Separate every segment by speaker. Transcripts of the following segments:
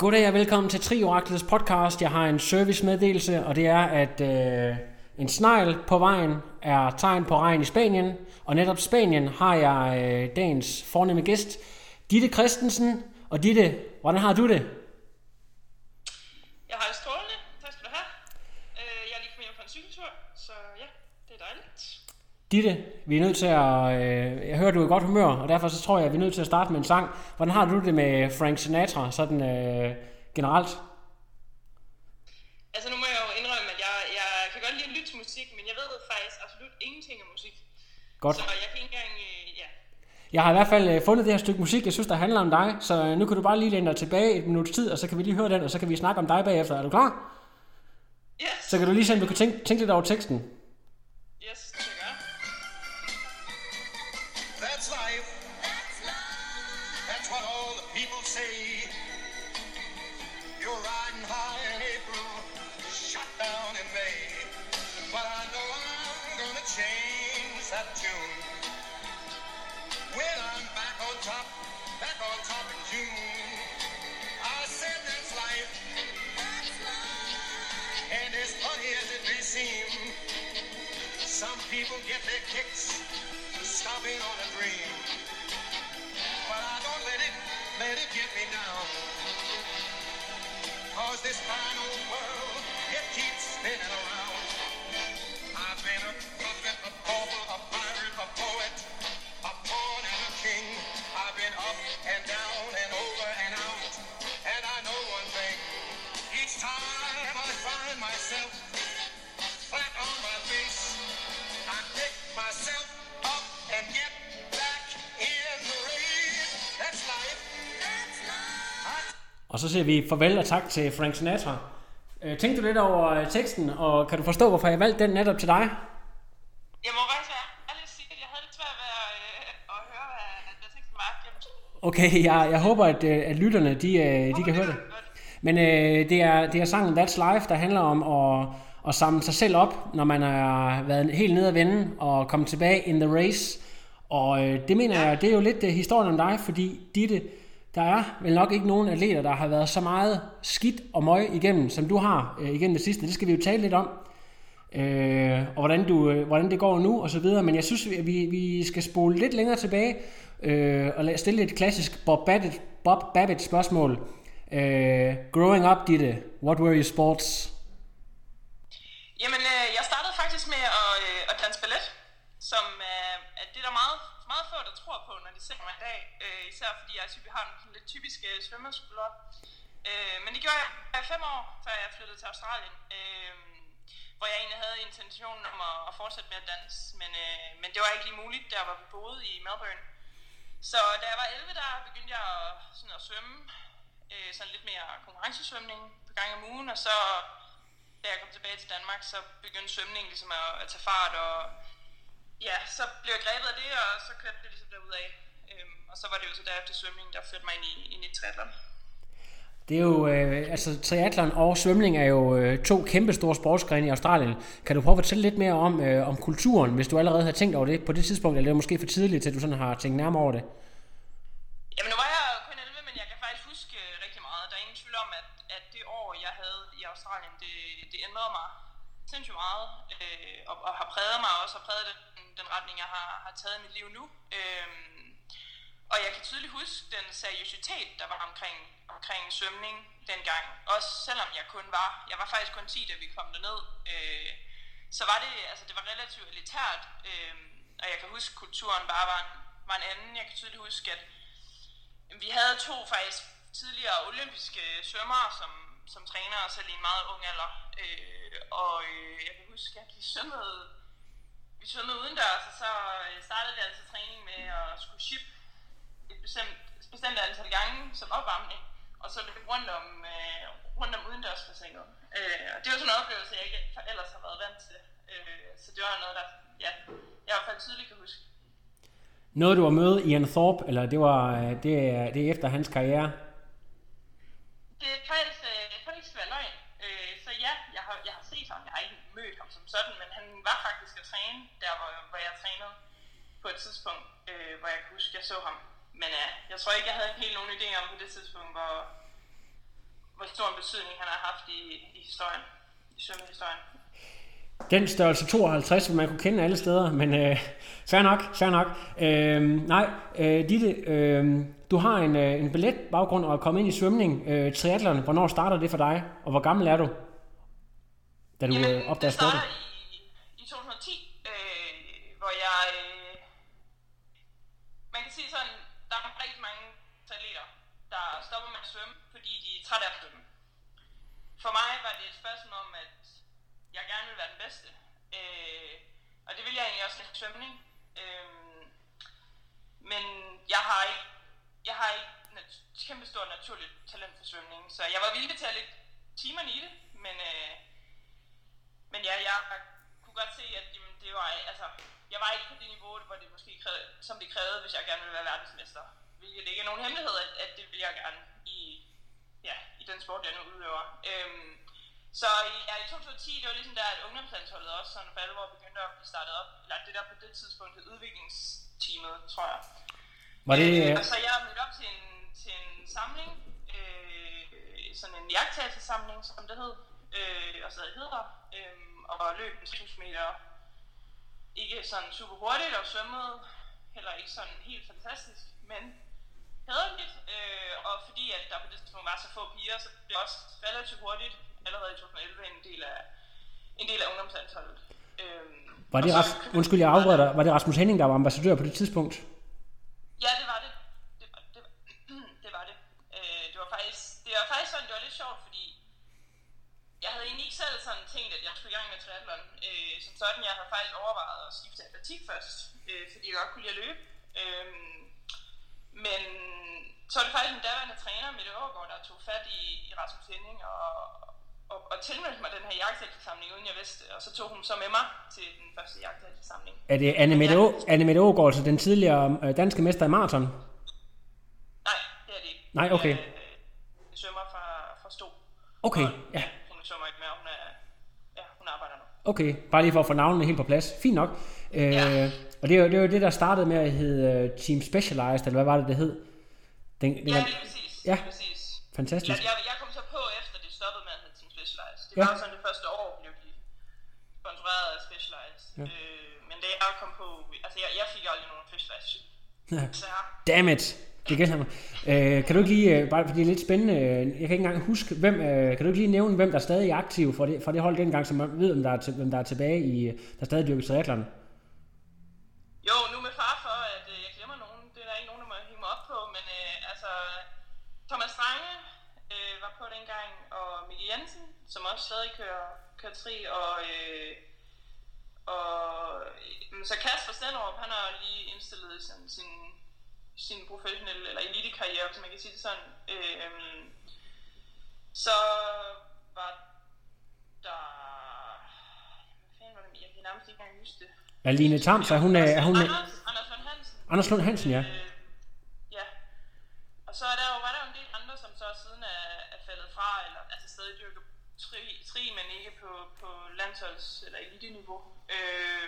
Speaker 1: Goddag og velkommen til Trioraklets podcast. Jeg har en servicemeddelelse, og det er, at øh, en snegl på vejen er tegn på regn i Spanien. Og netop Spanien har jeg øh, dagens fornemme gæst, Ditte Christensen. Og Ditte, hvordan har du det?
Speaker 2: Jeg har det strålende. Tak skal du have. Øh, Jeg er lige kommet hjem fra en cykeltur, så ja, det er dejligt.
Speaker 1: Ditte, vi er nødt til at... Øh, jeg hører, du er i godt humør, og derfor så tror jeg, at vi er nødt til at starte med en sang. Hvordan har du det med Frank Sinatra, sådan øh, generelt?
Speaker 2: Altså nu må jeg jo indrømme, at jeg, jeg kan godt lide at lytte til musik, men jeg ved faktisk absolut ingenting om musik.
Speaker 1: Godt.
Speaker 2: Så jeg kan ikke engang, øh, ja.
Speaker 1: Jeg har i hvert fald øh, fundet det her stykke musik, jeg synes, der handler om dig. Så øh, nu kan du bare lige læne dig tilbage et minuts tid, og så kan vi lige høre den, og så kan vi snakke om dig bagefter. Er du klar?
Speaker 2: Yes,
Speaker 1: Så kan du lige se, om du kan tænke, tænke lidt over teksten.
Speaker 3: Kicks stomping on a dream. But I don't let it, let it get me down. Cause this fine old world,
Speaker 1: Og så siger vi farvel og tak til Frank Sinatra. Øh, Tænkte du lidt over øh, teksten, og kan du forstå, hvorfor jeg valgte den netop til dig?
Speaker 2: Jeg må faktisk være ærlig sige, at jeg havde lidt svært ved at, øh, at høre, hvad, hvad teksten var.
Speaker 1: Okay, jeg, jeg håber, at, øh, at lytterne de, øh, de kan høre det. Men øh, det, er, det er sangen That's Life, der handler om at, at samle sig selv op, når man har været helt nede at vende og komme tilbage in the race. Og øh, det mener jeg, det er jo lidt øh, historien om dig, fordi Ditte, der er vel nok ikke nogen atleter, der har været så meget skidt og møg igennem, som du har øh, igennem det sidste. Det skal vi jo tale lidt om. Øh, og hvordan, du, øh, hvordan det går nu og så videre. Men jeg synes, at vi, vi skal spole lidt længere tilbage øh, og stille et klassisk Bob Babbitt, Bob Babbitt spørgsmål. Øh, growing up, Ditte, what were your sports?
Speaker 2: Jamen, øh, jeg startede faktisk med at, øh, at danse ballet, som øh, er det er der meget, meget få, der tror på, når de ser mig i dag. Øh, især fordi jeg typ, har en sådan lidt typisk øh, svømmerskulder. Øh, men det gjorde jeg i fem år, før jeg flyttede til Australien. Øh, hvor jeg egentlig havde intentionen om at, at fortsætte med at danse. Men, øh, men det var ikke lige muligt, der hvor vi boede i Melbourne. Så da jeg var 11, der begyndte jeg at, sådan at svømme. Øh, sådan lidt mere konkurrencesvømning på gang om ugen. Og så da jeg kom tilbage til Danmark, så begyndte svømningen ligesom at, at tage fart, og ja, så blev jeg grebet af det, og så kørte det ligesom derudad. Og så var det jo så derefter svømning, der førte mig ind i, ind i triathlon.
Speaker 1: Det er jo, øh, altså triathlon og svømning er jo øh, to kæmpe store sportsgrene i Australien. Kan du prøve at fortælle lidt mere om, øh, om kulturen, hvis du allerede har tænkt over det på det tidspunkt, eller er det måske for tidligt, til du sådan har tænkt nærmere over det?
Speaker 2: Jamen nu var jeg kun 11, men jeg kan faktisk huske øh, rigtig meget. Der er ingen tvivl om, at, at det år, jeg havde i Australien, det, det ændrede mig sindssygt meget, øh, og, og har præget mig også, har præget den, den retning, jeg har, har taget i mit liv nu. Øhm, og jeg kan tydeligt huske den seriøsitet, der var omkring, omkring svømning dengang. Også selvom jeg kun var, jeg var faktisk kun 10, da vi kom derned. Øh, så var det, altså det var relativt elitært, øh, og jeg kan huske, at kulturen bare var en, var en anden. Jeg kan tydeligt huske, at vi havde to faktisk tidligere olympiske svømmere som, som trænere, selv i en meget ung alder. Øh, og øh, jeg kan huske, at vi svømmede, vi svømmede udendørs, og så øh, startede vi altså træning med at skulle ship et bestemt, bestemt antal gange som opvarmning. og så løbe rundt om, øh, rundt om udendørsbassinet. Øh, og det var sådan en oplevelse, jeg ikke ellers har været vant til. Øh, så det var noget, der ja, jeg i hvert fald tydeligt kan huske.
Speaker 1: Noget du har mødt Ian Thorpe, eller det var øh, det, er- det er efter hans karriere?
Speaker 2: Det er faktisk, øh, det kan ikke være løgn. Øh, så ja, jeg har, jeg har set ham. Jeg har ikke mødt ham som sådan, men han var faktisk at træne, der hvor, hvor jeg trænede på et tidspunkt, øh, hvor jeg kan huske, jeg så ham. Men øh, jeg tror ikke, jeg havde helt nogen idé om på det tidspunkt, hvor, hvor stor en betydning han har haft i, i historien, i svømmehistorien.
Speaker 1: Den størrelse 52 vil man kunne kende alle steder, men øh, fair nok, fair nok. Øh, nej, øh, Ditte, øh, du har en, øh, en billet baggrund og er kommet ind i svømning. Øh, triathlon, hvornår starter det for dig, og hvor gammel er du, da du
Speaker 2: Jamen,
Speaker 1: øh, opdager sporten?
Speaker 2: i, i 2010, øh, hvor jeg... Øh, man kan sige sådan, der er rigtig mange atleter, der stopper med at svømme, træt af at. For mig var det et spørgsmål om, at jeg gerne ville være den bedste. Øh, og det vil jeg egentlig også i svømning. Øh, men jeg har ikke, jeg har ikke nat- kæmpe stort naturligt talent for svømning, så jeg var villig til at lægge timerne i det, men, øh, men ja, jeg kunne godt se, at jamen, det var, altså, jeg var ikke på det niveau, hvor det måske krævede, som det krævede, hvis jeg gerne ville være verdensmester. Hvilket ikke er nogen hemmelighed, at, at det vil jeg gerne i, ja, i den sport, jeg nu udøver. Øhm, så i, ja, i 2010, det var ligesom der, at ungdomslandsholdet også sådan for alvor begyndte at blive startet op. Eller det der på det tidspunkt hed udviklingsteamet, tror jeg.
Speaker 1: Var det,
Speaker 2: Øh, og så jeg er mødt op til en, til en samling, øh, sådan en jagttagelsesamling, som det hed, øh, og så hedder, øh, og løb en 1000 meter. Ikke sådan super hurtigt og svømmede, heller ikke sådan helt fantastisk, men hederligt. Øh, og fordi at der på det tidspunkt var så få piger, så blev det også relativt hurtigt, allerede i 2011, en del af, en del af ungdomslandsholdet. Øh,
Speaker 1: var det,
Speaker 2: så
Speaker 1: Ras,
Speaker 2: købte-
Speaker 1: undskyld, jeg afbryder dig. Var det Rasmus Henning, der var ambassadør på det tidspunkt?
Speaker 2: Ja, det var det. Det var det. Det, var det. Øh, det var faktisk, det var faktisk sådan, det var lidt sjovt, fordi jeg havde egentlig ikke selv sådan tænkt, at jeg skulle i gang med triathlon. Øh, som sådan, jeg havde faktisk overvejet at skifte atletik først, øh, fordi jeg godt kunne lide at løbe. Øh, men så var det faktisk min daværende træner, Mette Overgaard, der tog fat i, i Rasmus Henning og, og, og tilmeldte mig den her jagttælsesamling, uden jeg vidste. Og så tog hun så med mig til den første jagttælsesamling.
Speaker 1: Er det Anne Mette, Å, Anne Mette Ågaard, altså den tidligere øh, danske mester i maraton?
Speaker 2: Nej, det er det ikke.
Speaker 1: Nej, okay.
Speaker 2: Øh, jeg svømmer fra, fra Sto.
Speaker 1: Okay,
Speaker 2: Og,
Speaker 1: ja.
Speaker 2: Hun svømmer ikke mere, hun, er, ja, hun arbejder nu.
Speaker 1: Okay, bare lige for at få navnene helt på plads. Fint nok. Øh,
Speaker 2: Ja.
Speaker 1: Og det er, jo, det er jo det, der startede med at hedde øh, Team Specialized, eller hvad var det, det hed? Den, den
Speaker 2: Ja,
Speaker 1: var,
Speaker 2: lige præcis.
Speaker 1: Ja.
Speaker 2: Lige præcis.
Speaker 1: fantastisk.
Speaker 2: Jeg, jeg, jeg kom så på efter det stoppede med at hedde Team Specialized. Det
Speaker 1: Ja.
Speaker 2: var sådan det første år, blev de sponsoreret af Specialized.
Speaker 1: Ja.
Speaker 2: Øh, men da jeg kom på, altså jeg, jeg fik aldrig nogen Specialized.
Speaker 1: Ja.
Speaker 2: Så
Speaker 1: Damn it! Det gælder mig. Øh, kan du ikke lige, øh, bare fordi det er lidt spændende, øh, jeg kan ikke engang huske, hvem, øh, kan du ikke lige nævne, hvem der stadig er aktiv for det, for det hold dengang, så man ved, hvem der er, til, hvem der er tilbage i, der stadig dyrker triathlon?
Speaker 2: Jo, nu med far for, at øh, jeg glemmer nogen. Det er der ikke nogen, der må hænge mig op på. Men øh, altså, Thomas Strange øh, var på dengang, og Mikkel Jensen, som også stadig kører, kører tri, og, øh, og øh, så Kasper Stenderup, han har lige indstillet sådan, sin, sin professionelle, eller elitekarriere, hvis man kan sige det sådan. Øh, så var der... Hvad fanden var det? Jeg kan nærmest ikke engang huske det.
Speaker 1: Er Line Tams, er hun, er, er hun,
Speaker 2: Anders, Anders Lund Hansen.
Speaker 1: Anders Lund Hansen, ja.
Speaker 2: Øh, ja. Og så er der jo, var der jo en del andre, som så siden er, er faldet fra, eller altså stadig dyrker tri, tri men ikke på, på landsholds- eller elite-niveau. Øh,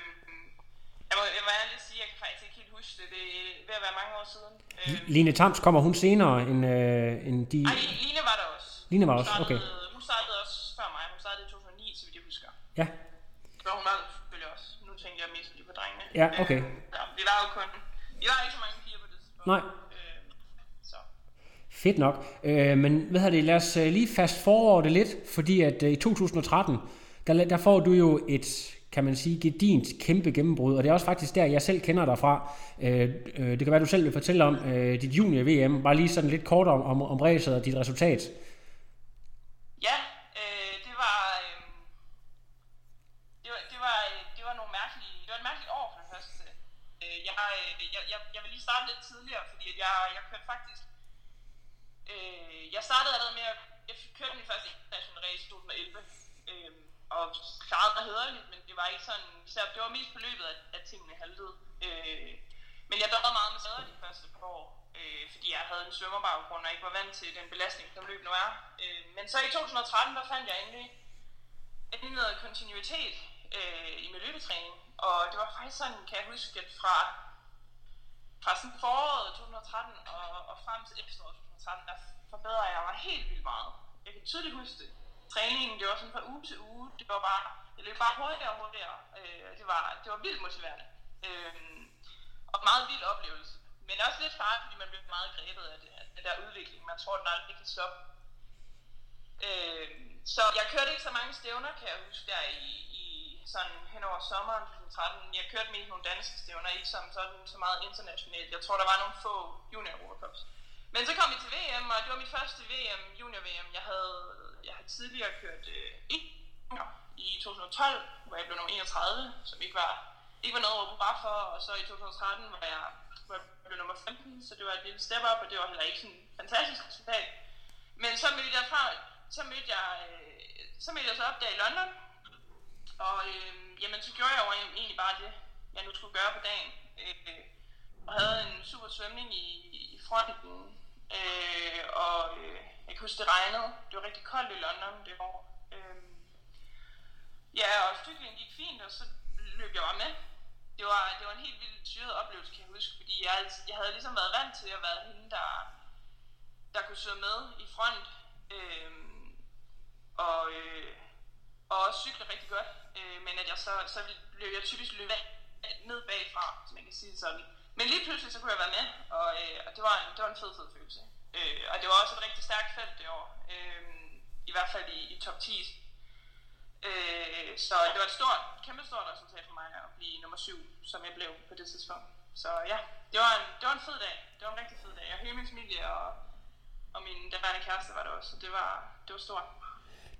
Speaker 2: jeg må, jeg må ærligt sige, jeg kan faktisk ikke helt huske det. Det er ved at være mange år siden. Øh,
Speaker 1: Line Tams kommer hun senere end, øh, end de...
Speaker 2: ej, Line var der også.
Speaker 1: Line var også, okay.
Speaker 2: Hun startede også før mig. Hun startede i 2009, så vidt jeg husker.
Speaker 1: Ja,
Speaker 2: Men hun var
Speaker 1: Ja, okay.
Speaker 2: Øh, ja, vi var jo kun... Vi var ikke så mange piger på det tidspunkt.
Speaker 1: Nej.
Speaker 2: Øh, så.
Speaker 1: fedt nok. Øh, men hvad det, lad os øh, lige fast forår det lidt, fordi at øh, i 2013, der, der får du jo et, kan man sige, gedint kæmpe gennembrud, og det er også faktisk der, jeg selv kender dig fra. Øh, øh, det kan være, du selv vil fortælle om øh, dit junior-VM, bare lige sådan lidt kort om, om, om ræset og dit resultat.
Speaker 2: Ja, øh, det var... Øh, det var, det var, øh, det var nogle mærkelige... Det var et mærkeligt år for det første. Øh, jeg, øh, jeg, jeg, jeg vil lige starte lidt tidligere, fordi at jeg, jeg kørte faktisk Øh, jeg startede allerede med at... Jeg kørte min første international race i 2011. Øh, og klarede mig hederligt, men det var ikke sådan... Så det var mest på løbet, at, at tingene haltede. Øh, men jeg døde meget med skader de første par år, øh, fordi jeg havde en svømmerbaggrund og ikke var vant til den belastning, som løb nu er. Øh, men så i 2013, der fandt jeg endelig, endelig noget kontinuitet øh, i min løbetræning. Og det var faktisk sådan, kan jeg huske, at fra, fra sådan foråret 2013 og, og frem til efteråret 2013, der forbedrede jeg mig helt vildt meget. Jeg kan tydeligt huske det. Træningen, det var sådan fra uge til uge. Det var bare, jeg løb bare hurtigere og hurtigere. Øh, det, var, det var vildt motiverende. Øh, og meget vild oplevelse. Men også lidt farligt, fordi man bliver meget grebet af, det, af den der udvikling. Man tror, den aldrig kan stoppe. Øh, så jeg kørte ikke så mange stævner, kan jeg huske, der i, i sådan hen over sommeren 2013. Jeg kørte mest nogle danske stævner, ikke som sådan så meget internationalt. Jeg tror, der var nogle få junior World Cups. Men så kom vi til VM, og det var mit første VM, junior VM. Jeg havde, jeg havde tidligere kørt øh, e. i, i 2012, hvor jeg blev nummer 31, som ikke var ikke var noget at råbe for, og så i 2013 var jeg, var jeg blev nummer 15, så det var et lille step up, og det var heller ikke sådan et fantastisk resultat. Men så mødte jeg fra, så mødte jeg, øh, så mødte jeg så op der i London, og øh, jamen, så gjorde jeg jo egentlig bare det, jeg nu skulle gøre på dagen. Øh, og havde en super svømning i, i fronten, øh, og øh, jeg kan huske, det regnede. Det var rigtig koldt i London det år. Øh, ja, og cyklingen gik fint, og så løb jeg bare med det var, det var en helt vildt syret oplevelse, kan jeg huske, fordi jeg, jeg havde ligesom været vant til at være hende, der, der kunne sidde med i front, øh, og, øh, og også cykle rigtig godt, øh, men at jeg så, så løb jeg typisk løb ned bagfra, som man kan sige sådan. Men lige pludselig så kunne jeg være med, og, øh, og det, var en, det var en fed, fed følelse. Øh, og det var også et rigtig stærkt felt det år, øh, i hvert fald i, i top 10 Øh, så det var et stort, kæmpe stort resultat for mig at blive nummer 7, som jeg blev på det tidspunkt. Så ja, det var en, det var en fed dag. Det var en rigtig fed dag. Jeg hørte min familie, og, og min daværende kæreste var der også, så det var, det var stort.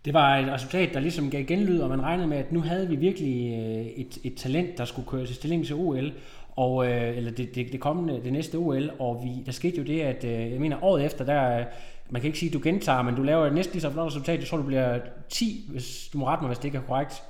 Speaker 1: Det var et resultat, der ligesom gav genlyd, og man regnede med, at nu havde vi virkelig øh, et, et talent, der skulle køre til stilling til OL, og, øh, eller det, det, det kommende, det næste OL, og vi, der skete jo det, at øh, jeg mener året efter, der man kan ikke sige, at du gentager, men du laver et næsten lige så flot resultat. Jeg tror, du bliver 10, hvis du må rette mig, hvis det ikke er korrekt.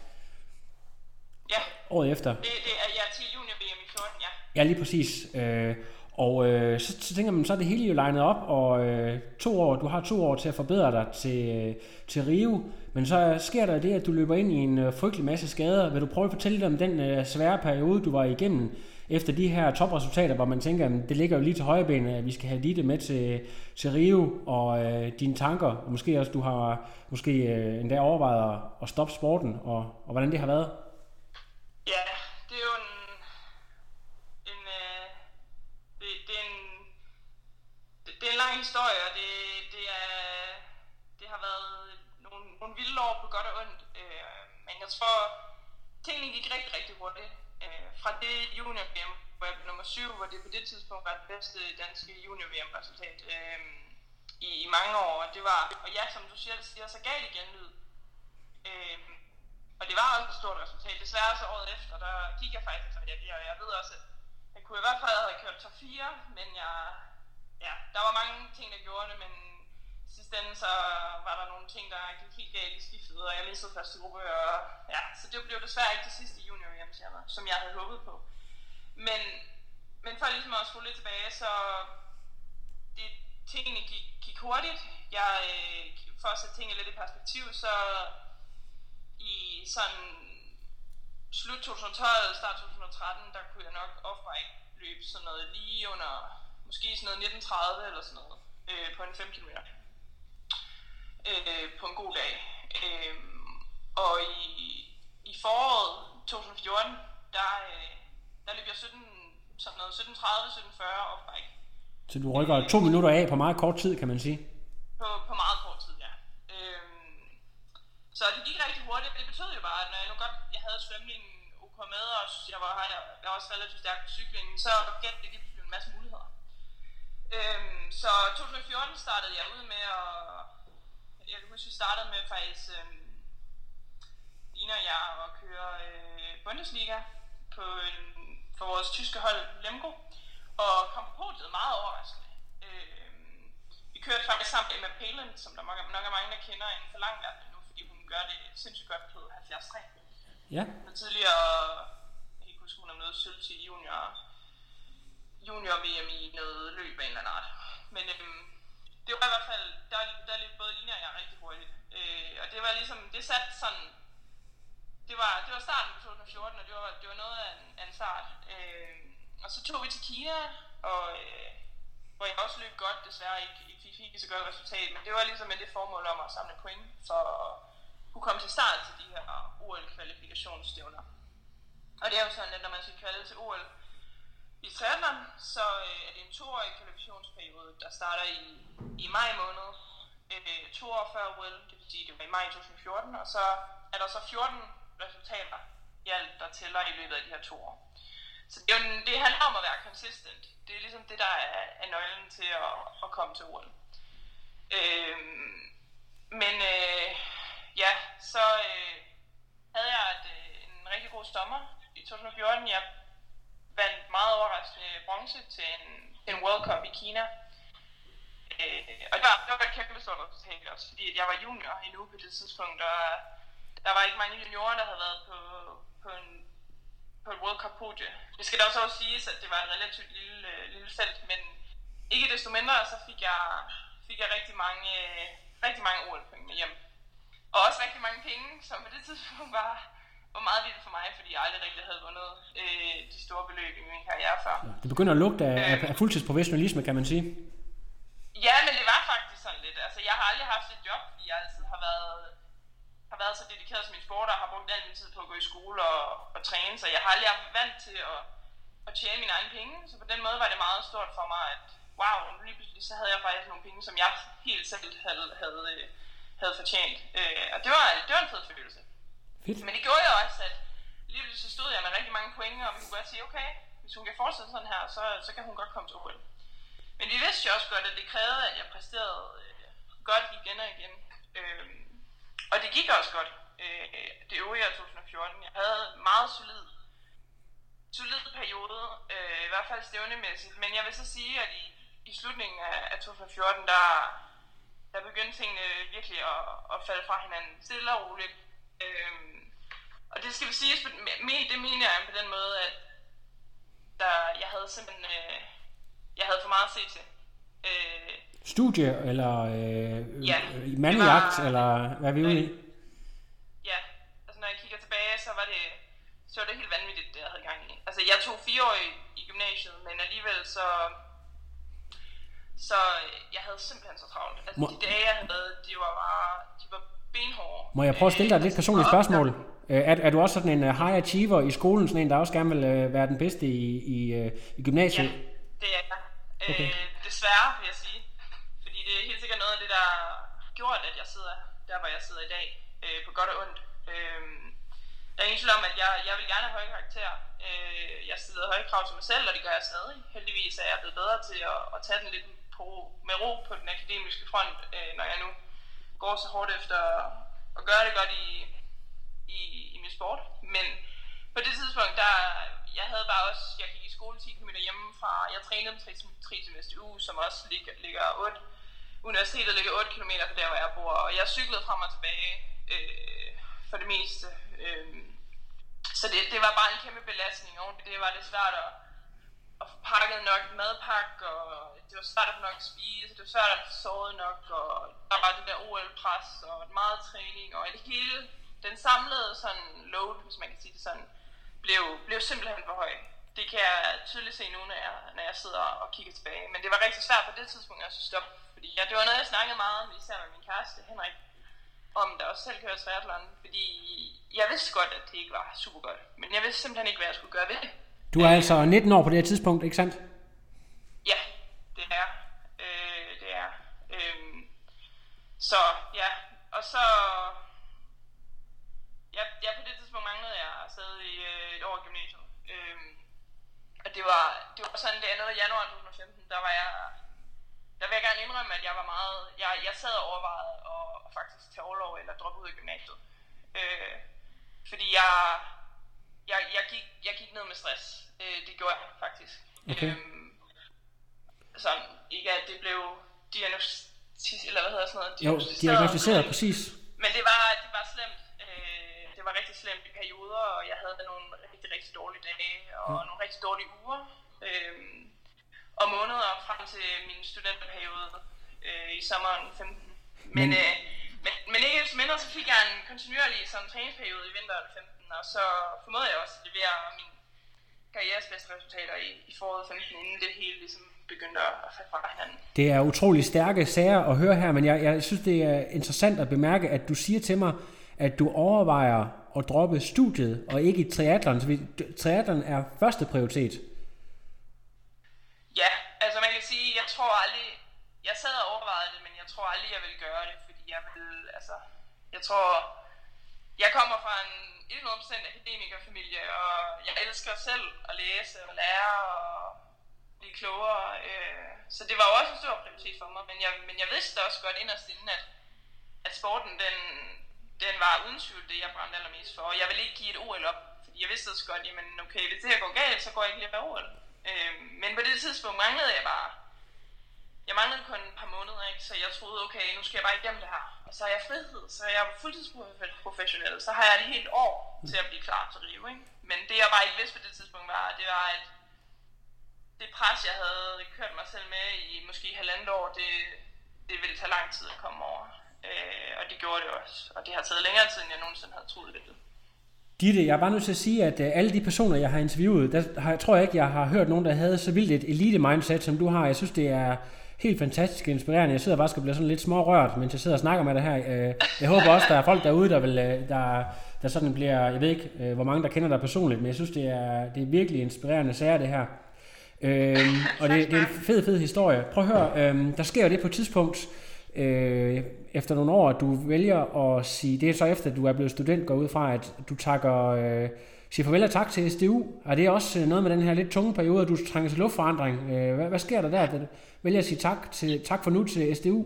Speaker 2: Ja.
Speaker 1: Året efter.
Speaker 2: Det, det er ja, til junior VM i 14, ja.
Speaker 1: Ja, lige præcis. Øh, og øh, så, så tænker man, så er det hele jo legnet op, og øh, to år, du har to år til at forbedre dig til, øh, til Rio, men så sker der det, at du løber ind i en øh, frygtelig masse skader. Vil du prøve at fortælle lidt om den øh, svære periode, du var igennem, efter de her topresultater, hvor man tænker, at det ligger jo lige til højrebenet, at vi skal have Ditte med til, til Rio, og øh, dine tanker, og måske også du har måske øh, endda overvejet at, at stoppe sporten, og, og hvordan det har været?
Speaker 2: Ja, det er jo en øh, det, det, er en det, det er en lang historie, og det, det, er, det har været lille år på godt og ondt, øh, men jeg tror, tingene gik rigtig, rigtig hurtigt øh, fra det junior VM, hvor jeg blev nummer 7, hvor det på det tidspunkt var det bedste danske junior VM resultat øh, i, i mange år. Det var, og ja, som du siger, siger så galt det ud. Øh, og det var også et stort resultat. Desværre så året efter, der gik jeg faktisk, at jeg bliver, og jeg ved også, at jeg kunne i hvert fald have kørt top 4, men jeg, ja, der var mange ting, der gjorde det, men sidste ende så var der nogle ting, der gik helt galt i skiftet, og jeg mistede første gruppe, og ja, så det blev desværre ikke det sidste junior hjem som jeg havde håbet på. Men, men for ligesom at skulle lidt tilbage, så det, tingene gik, gik hurtigt. Jeg, øh, for at sætte tingene lidt i perspektiv, så i sådan slut 2012, start 2013, der kunne jeg nok off-bike løbe sådan noget lige under, måske sådan noget 1930 eller sådan noget, øh, på en 5 km øh, på en god dag. Øh, og i, i foråret 2014, der, øh, der løb jeg 17, sådan noget 17.30, 17.40 off bike.
Speaker 1: Så du rykker to minutter af på meget kort tid, kan man sige?
Speaker 2: På, på meget kort tid, ja. Øh, så det gik rigtig hurtigt, det betød jo bare, at når jeg nu godt, jeg havde svømningen OK med, og jeg var, jeg, jeg var også relativt stærk på cyklingen, så gav det lige pludselig en masse muligheder. Øhm, så 2014 startede jeg ud med at jeg kan huske, vi startede med faktisk, øh, Lina og jeg, at køre øh, Bundesliga på en, for vores tyske hold Lemgo, og kom på podiet meget overraskende. Øh, vi kørte faktisk som der nok er, mange, der kender inden for langverden nu, fordi hun gør det sindssygt godt på 73.
Speaker 1: Ja.
Speaker 2: Og tidligere, jeg kan ikke huske, hun har noget sølv til junior, junior VM i noget løb af en eller anden art. Men øhm, det var i hvert fald, der, der løb både Lina og jeg rigtig hurtigt. Øh, og det var ligesom, det satte sådan, det var, det var starten på 2014, og det var, det var noget af en, af en start. Øh, og så tog vi til Kina, og øh, hvor jeg også løb godt, desværre ikke, ikke fik, fik så godt resultat, men det var ligesom med det formål om at samle point, for at kunne komme til start til de her OL-kvalifikationsstævner. Og det er jo sådan, at når man skal kvalde til OL i triathlon, så øh, er det en toårig kvalifikationsperiode, der starter i, i maj måned, øh, to år før OL, det vil sige, det var i maj 2014, og så er der så 14 resultater i alt, der tæller i løbet af de her to år. Så det, er jo, det handler om at være consistent. Det er ligesom det, der er, er nøglen til at, at komme til OL. Øhm, men øh, ja, så øh, havde jeg et, øh, en rigtig god sommer i 2014. Jeg vandt meget overraskende bronze til en, til en World Cup i Kina. Øh, og det var, det var et kæmpe stort resultat også, fordi jeg var junior endnu på det tidspunkt, og der var ikke mange juniorer, der havde været på, på, en, på et World Cup podie. Det skal da også også siges, at det var et relativt lille, øh, lille felt, men ikke desto mindre, så fik jeg, fik jeg rigtig mange, øh, rigtig mange OL-point med hjem. Og også rigtig mange penge, som på det tidspunkt var, var meget vildt for mig, fordi jeg aldrig rigtig havde vundet øh, de store beløb i min karriere før.
Speaker 1: Det begynder at lugte af, af, af fuldtidsprofessionalisme, kan man sige.
Speaker 2: Ja, men det var faktisk sådan lidt. Altså, jeg har aldrig haft et job, fordi jeg altid har været, har været så dedikeret til min sport, og har brugt al min tid på at gå i skole og, og træne, så jeg har aldrig haft vant til at, at tjene mine egne penge. Så på den måde var det meget stort for mig, at wow, nu lige pludselig så havde jeg faktisk nogle penge, som jeg helt selv havde, havde, øh, havde fortjent. Øh, og det var, det var en fed følelse.
Speaker 1: Fedt.
Speaker 2: Men det gjorde jeg også, at lige så stod jeg med rigtig mange point, og vi kunne godt sige, okay, hvis hun kan fortsætte sådan her, så, så kan hun godt komme til OL. Men vi vidste jo også godt, at det krævede, at jeg præsterede øh, godt igen og igen. Øh, og det gik også godt, øh, det øvrige af 2014. Jeg havde en meget solid, solid periode, øh, i hvert fald stævnemæssigt. Men jeg vil så sige, at i, i slutningen af, af 2014, der, der begyndte tingene virkelig at, at falde fra hinanden stille og roligt. Øh, og det skal vi sige, det mener jeg på den måde, at der, jeg havde simpelthen øh, jeg havde for meget at se til. Øh,
Speaker 1: Studie, eller øh,
Speaker 2: Ja,
Speaker 1: øh,
Speaker 2: var-
Speaker 1: eller hvad er vi ude i?
Speaker 2: ja, altså når jeg kigger tilbage, så var det, så var det helt vanvittigt, det jeg havde gang i. Altså jeg tog fire år i, i gymnasiet, men alligevel så, så jeg havde simpelthen så travlt. Altså
Speaker 1: Må-
Speaker 2: de dage, jeg havde, de var bare, de var benhårde.
Speaker 1: Må jeg prøve at stille dig et lidt
Speaker 2: Øh,
Speaker 1: personligt
Speaker 2: og-
Speaker 1: spørgsmål? Øh, Er, er du også sådan en uh, high achiever i skolen, sådan en, der også gerne vil være den bedste i, i, i
Speaker 2: Ja,
Speaker 1: gymnasiet?
Speaker 2: det er jeg.
Speaker 1: Okay.
Speaker 2: Øh, desværre, vil jeg sige. Fordi det er helt sikkert noget af det, der har gjort, at jeg sidder der, hvor jeg sidder i dag. Øh, på godt og ondt. Øh, der er ingen tvivl om, at jeg, jeg vil gerne have høje karakterer. Øh, jeg stiller høje krav til mig selv, og det gør jeg stadig. Heldigvis er jeg blevet bedre til at, at tage den lidt på, med ro på den akademiske front, øh, når jeg nu går så hårdt efter at gøre det godt i, i, i min sport. Men på det tidspunkt, der, jeg havde bare også, jeg gik i skole 10 km hjemmefra, jeg trænede tre, tre til næste uge, som også ligger, ligger 8, universitetet ligger 8 km fra der, hvor jeg bor, og jeg cyklede frem og tilbage øh, for det meste. Øh, så det, det var bare en kæmpe belastning, og det var det svært at, at få pakket nok madpakke, og det var svært at få nok at spise, det var svært at få sovet nok, og der var det der OL-pres, og meget træning, og det hele, den samlede sådan load, hvis man kan sige det sådan, blev, blev simpelthen for høj. Det kan jeg tydeligt se nu, når jeg, når jeg sidder og kigger tilbage. Men det var rigtig svært på det tidspunkt også at stoppe, fordi ja, det var noget, jeg snakkede meget om, især med min kæreste, Henrik, om der også selv kører triathlon, fordi jeg vidste godt, at det ikke var super godt, men jeg vidste simpelthen ikke, hvad jeg skulle gøre ved det.
Speaker 1: Du er altså 19 år på det her tidspunkt, ikke sandt?
Speaker 2: Ja, det er. Øh, det er. Øh, så ja, og så... Ja, ja, på det tidspunkt manglede jeg stadig øh, et år i gymnasiet. Øh, og det var, det var sådan det andet januar 2015, der var jeg... Der vil jeg gerne indrømme, at jeg var meget... Jeg, jeg sad og overvejede at, at faktisk tage overlov eller droppe ud af gymnasiet. Øh, fordi jeg, jeg, jeg, gik, jeg gik ned med stress. Øh, det gjorde jeg faktisk.
Speaker 1: Okay.
Speaker 2: Øhm, sådan, ikke at det blev diagnostis, eller hvad hedder sådan noget?
Speaker 1: Jo, diagnostiseret, præcis.
Speaker 2: Men det var, det var slemt. Øh, det var rigtig slemt i perioder, og jeg havde nogle rigtig, rigtig dårlige dage, og
Speaker 1: Mm.
Speaker 2: nogle rigtig dårlige uger. Øh, og måneder frem til min studenterperiode øh, i sommeren 15. Men,
Speaker 1: Men-
Speaker 2: men, øh, men, men ikke desto mindre, så fik jeg en kontinuerlig sådan, træningsperiode i vinteren 15, og så formåede jeg også at levere min karrieres bedste resultater i, i foråret 15, inden det hele ligesom begyndte at falde fra hinanden.
Speaker 1: Det er utrolig stærke sager at høre her, men jeg, jeg synes, det er interessant at bemærke, at du siger til mig, at du overvejer at droppe studiet og ikke i triathlon. Så triathlon er første prioritet.
Speaker 2: Ja, altså man kan sige, jeg tror aldrig, jeg sad og overvejede det, men jeg tror aldrig, jeg vil gøre det, jeg tror, jeg kommer fra en 100% akademikerfamilie, og jeg elsker selv at læse og lære og blive klogere, øh, så det var jo også en stor prioritet for mig, men jeg, men jeg vidste også godt inderst inden, at, at sporten, den, den var uden tvivl det, jeg brændte allermest for, og jeg ville ikke give et OL op, fordi jeg vidste også godt, jamen okay, hvis det her går galt, så går jeg ikke lige OL. Øh, men på det tidspunkt manglede jeg bare, jeg manglede kun et par måneder, ikke? så jeg troede, okay, nu skal jeg bare igennem det her. Og så har jeg frihed, så er jeg fuldtidsprofessionel, så har jeg det helt år til at blive klar til Rio. Ikke? Men det jeg bare ikke vidste på det tidspunkt var, det var, at det pres, jeg havde kørt mig selv med i måske halvandet år, det, det ville tage lang tid at komme over. Øh, og det gjorde det også. Og det har taget længere tid, end jeg nogensinde havde troet, det.
Speaker 1: Ditte, jeg er bare nødt til at sige, at øh, alle de personer, jeg har interviewet, der har, tror jeg ikke, jeg har hørt nogen, der havde så vildt et elite-mindset, som du har. Jeg synes, det er helt fantastisk inspirerende. Jeg sidder bare og bliver sådan lidt smårørt, mens jeg sidder og snakker med dig her. Øh, jeg håber også, der er folk derude, der, vil, øh, der, der sådan bliver, jeg ved ikke, øh, hvor mange der kender dig personligt, men jeg synes, det er, det er virkelig inspirerende sager, det her. Øhm, og det, det er en fed, fed historie. Prøv at høre, øhm, der sker jo det på et tidspunkt, øh, efter nogle år, at du vælger at sige, det er så efter, at du er blevet student, går ud fra, at du takker, øh, siger farvel og tak til SDU. Er det også noget med den her lidt tunge periode, at du trænger til luftforandring? Øh, hvad, hvad sker der der, vælger at sige tak, til, tak for nu til SDU?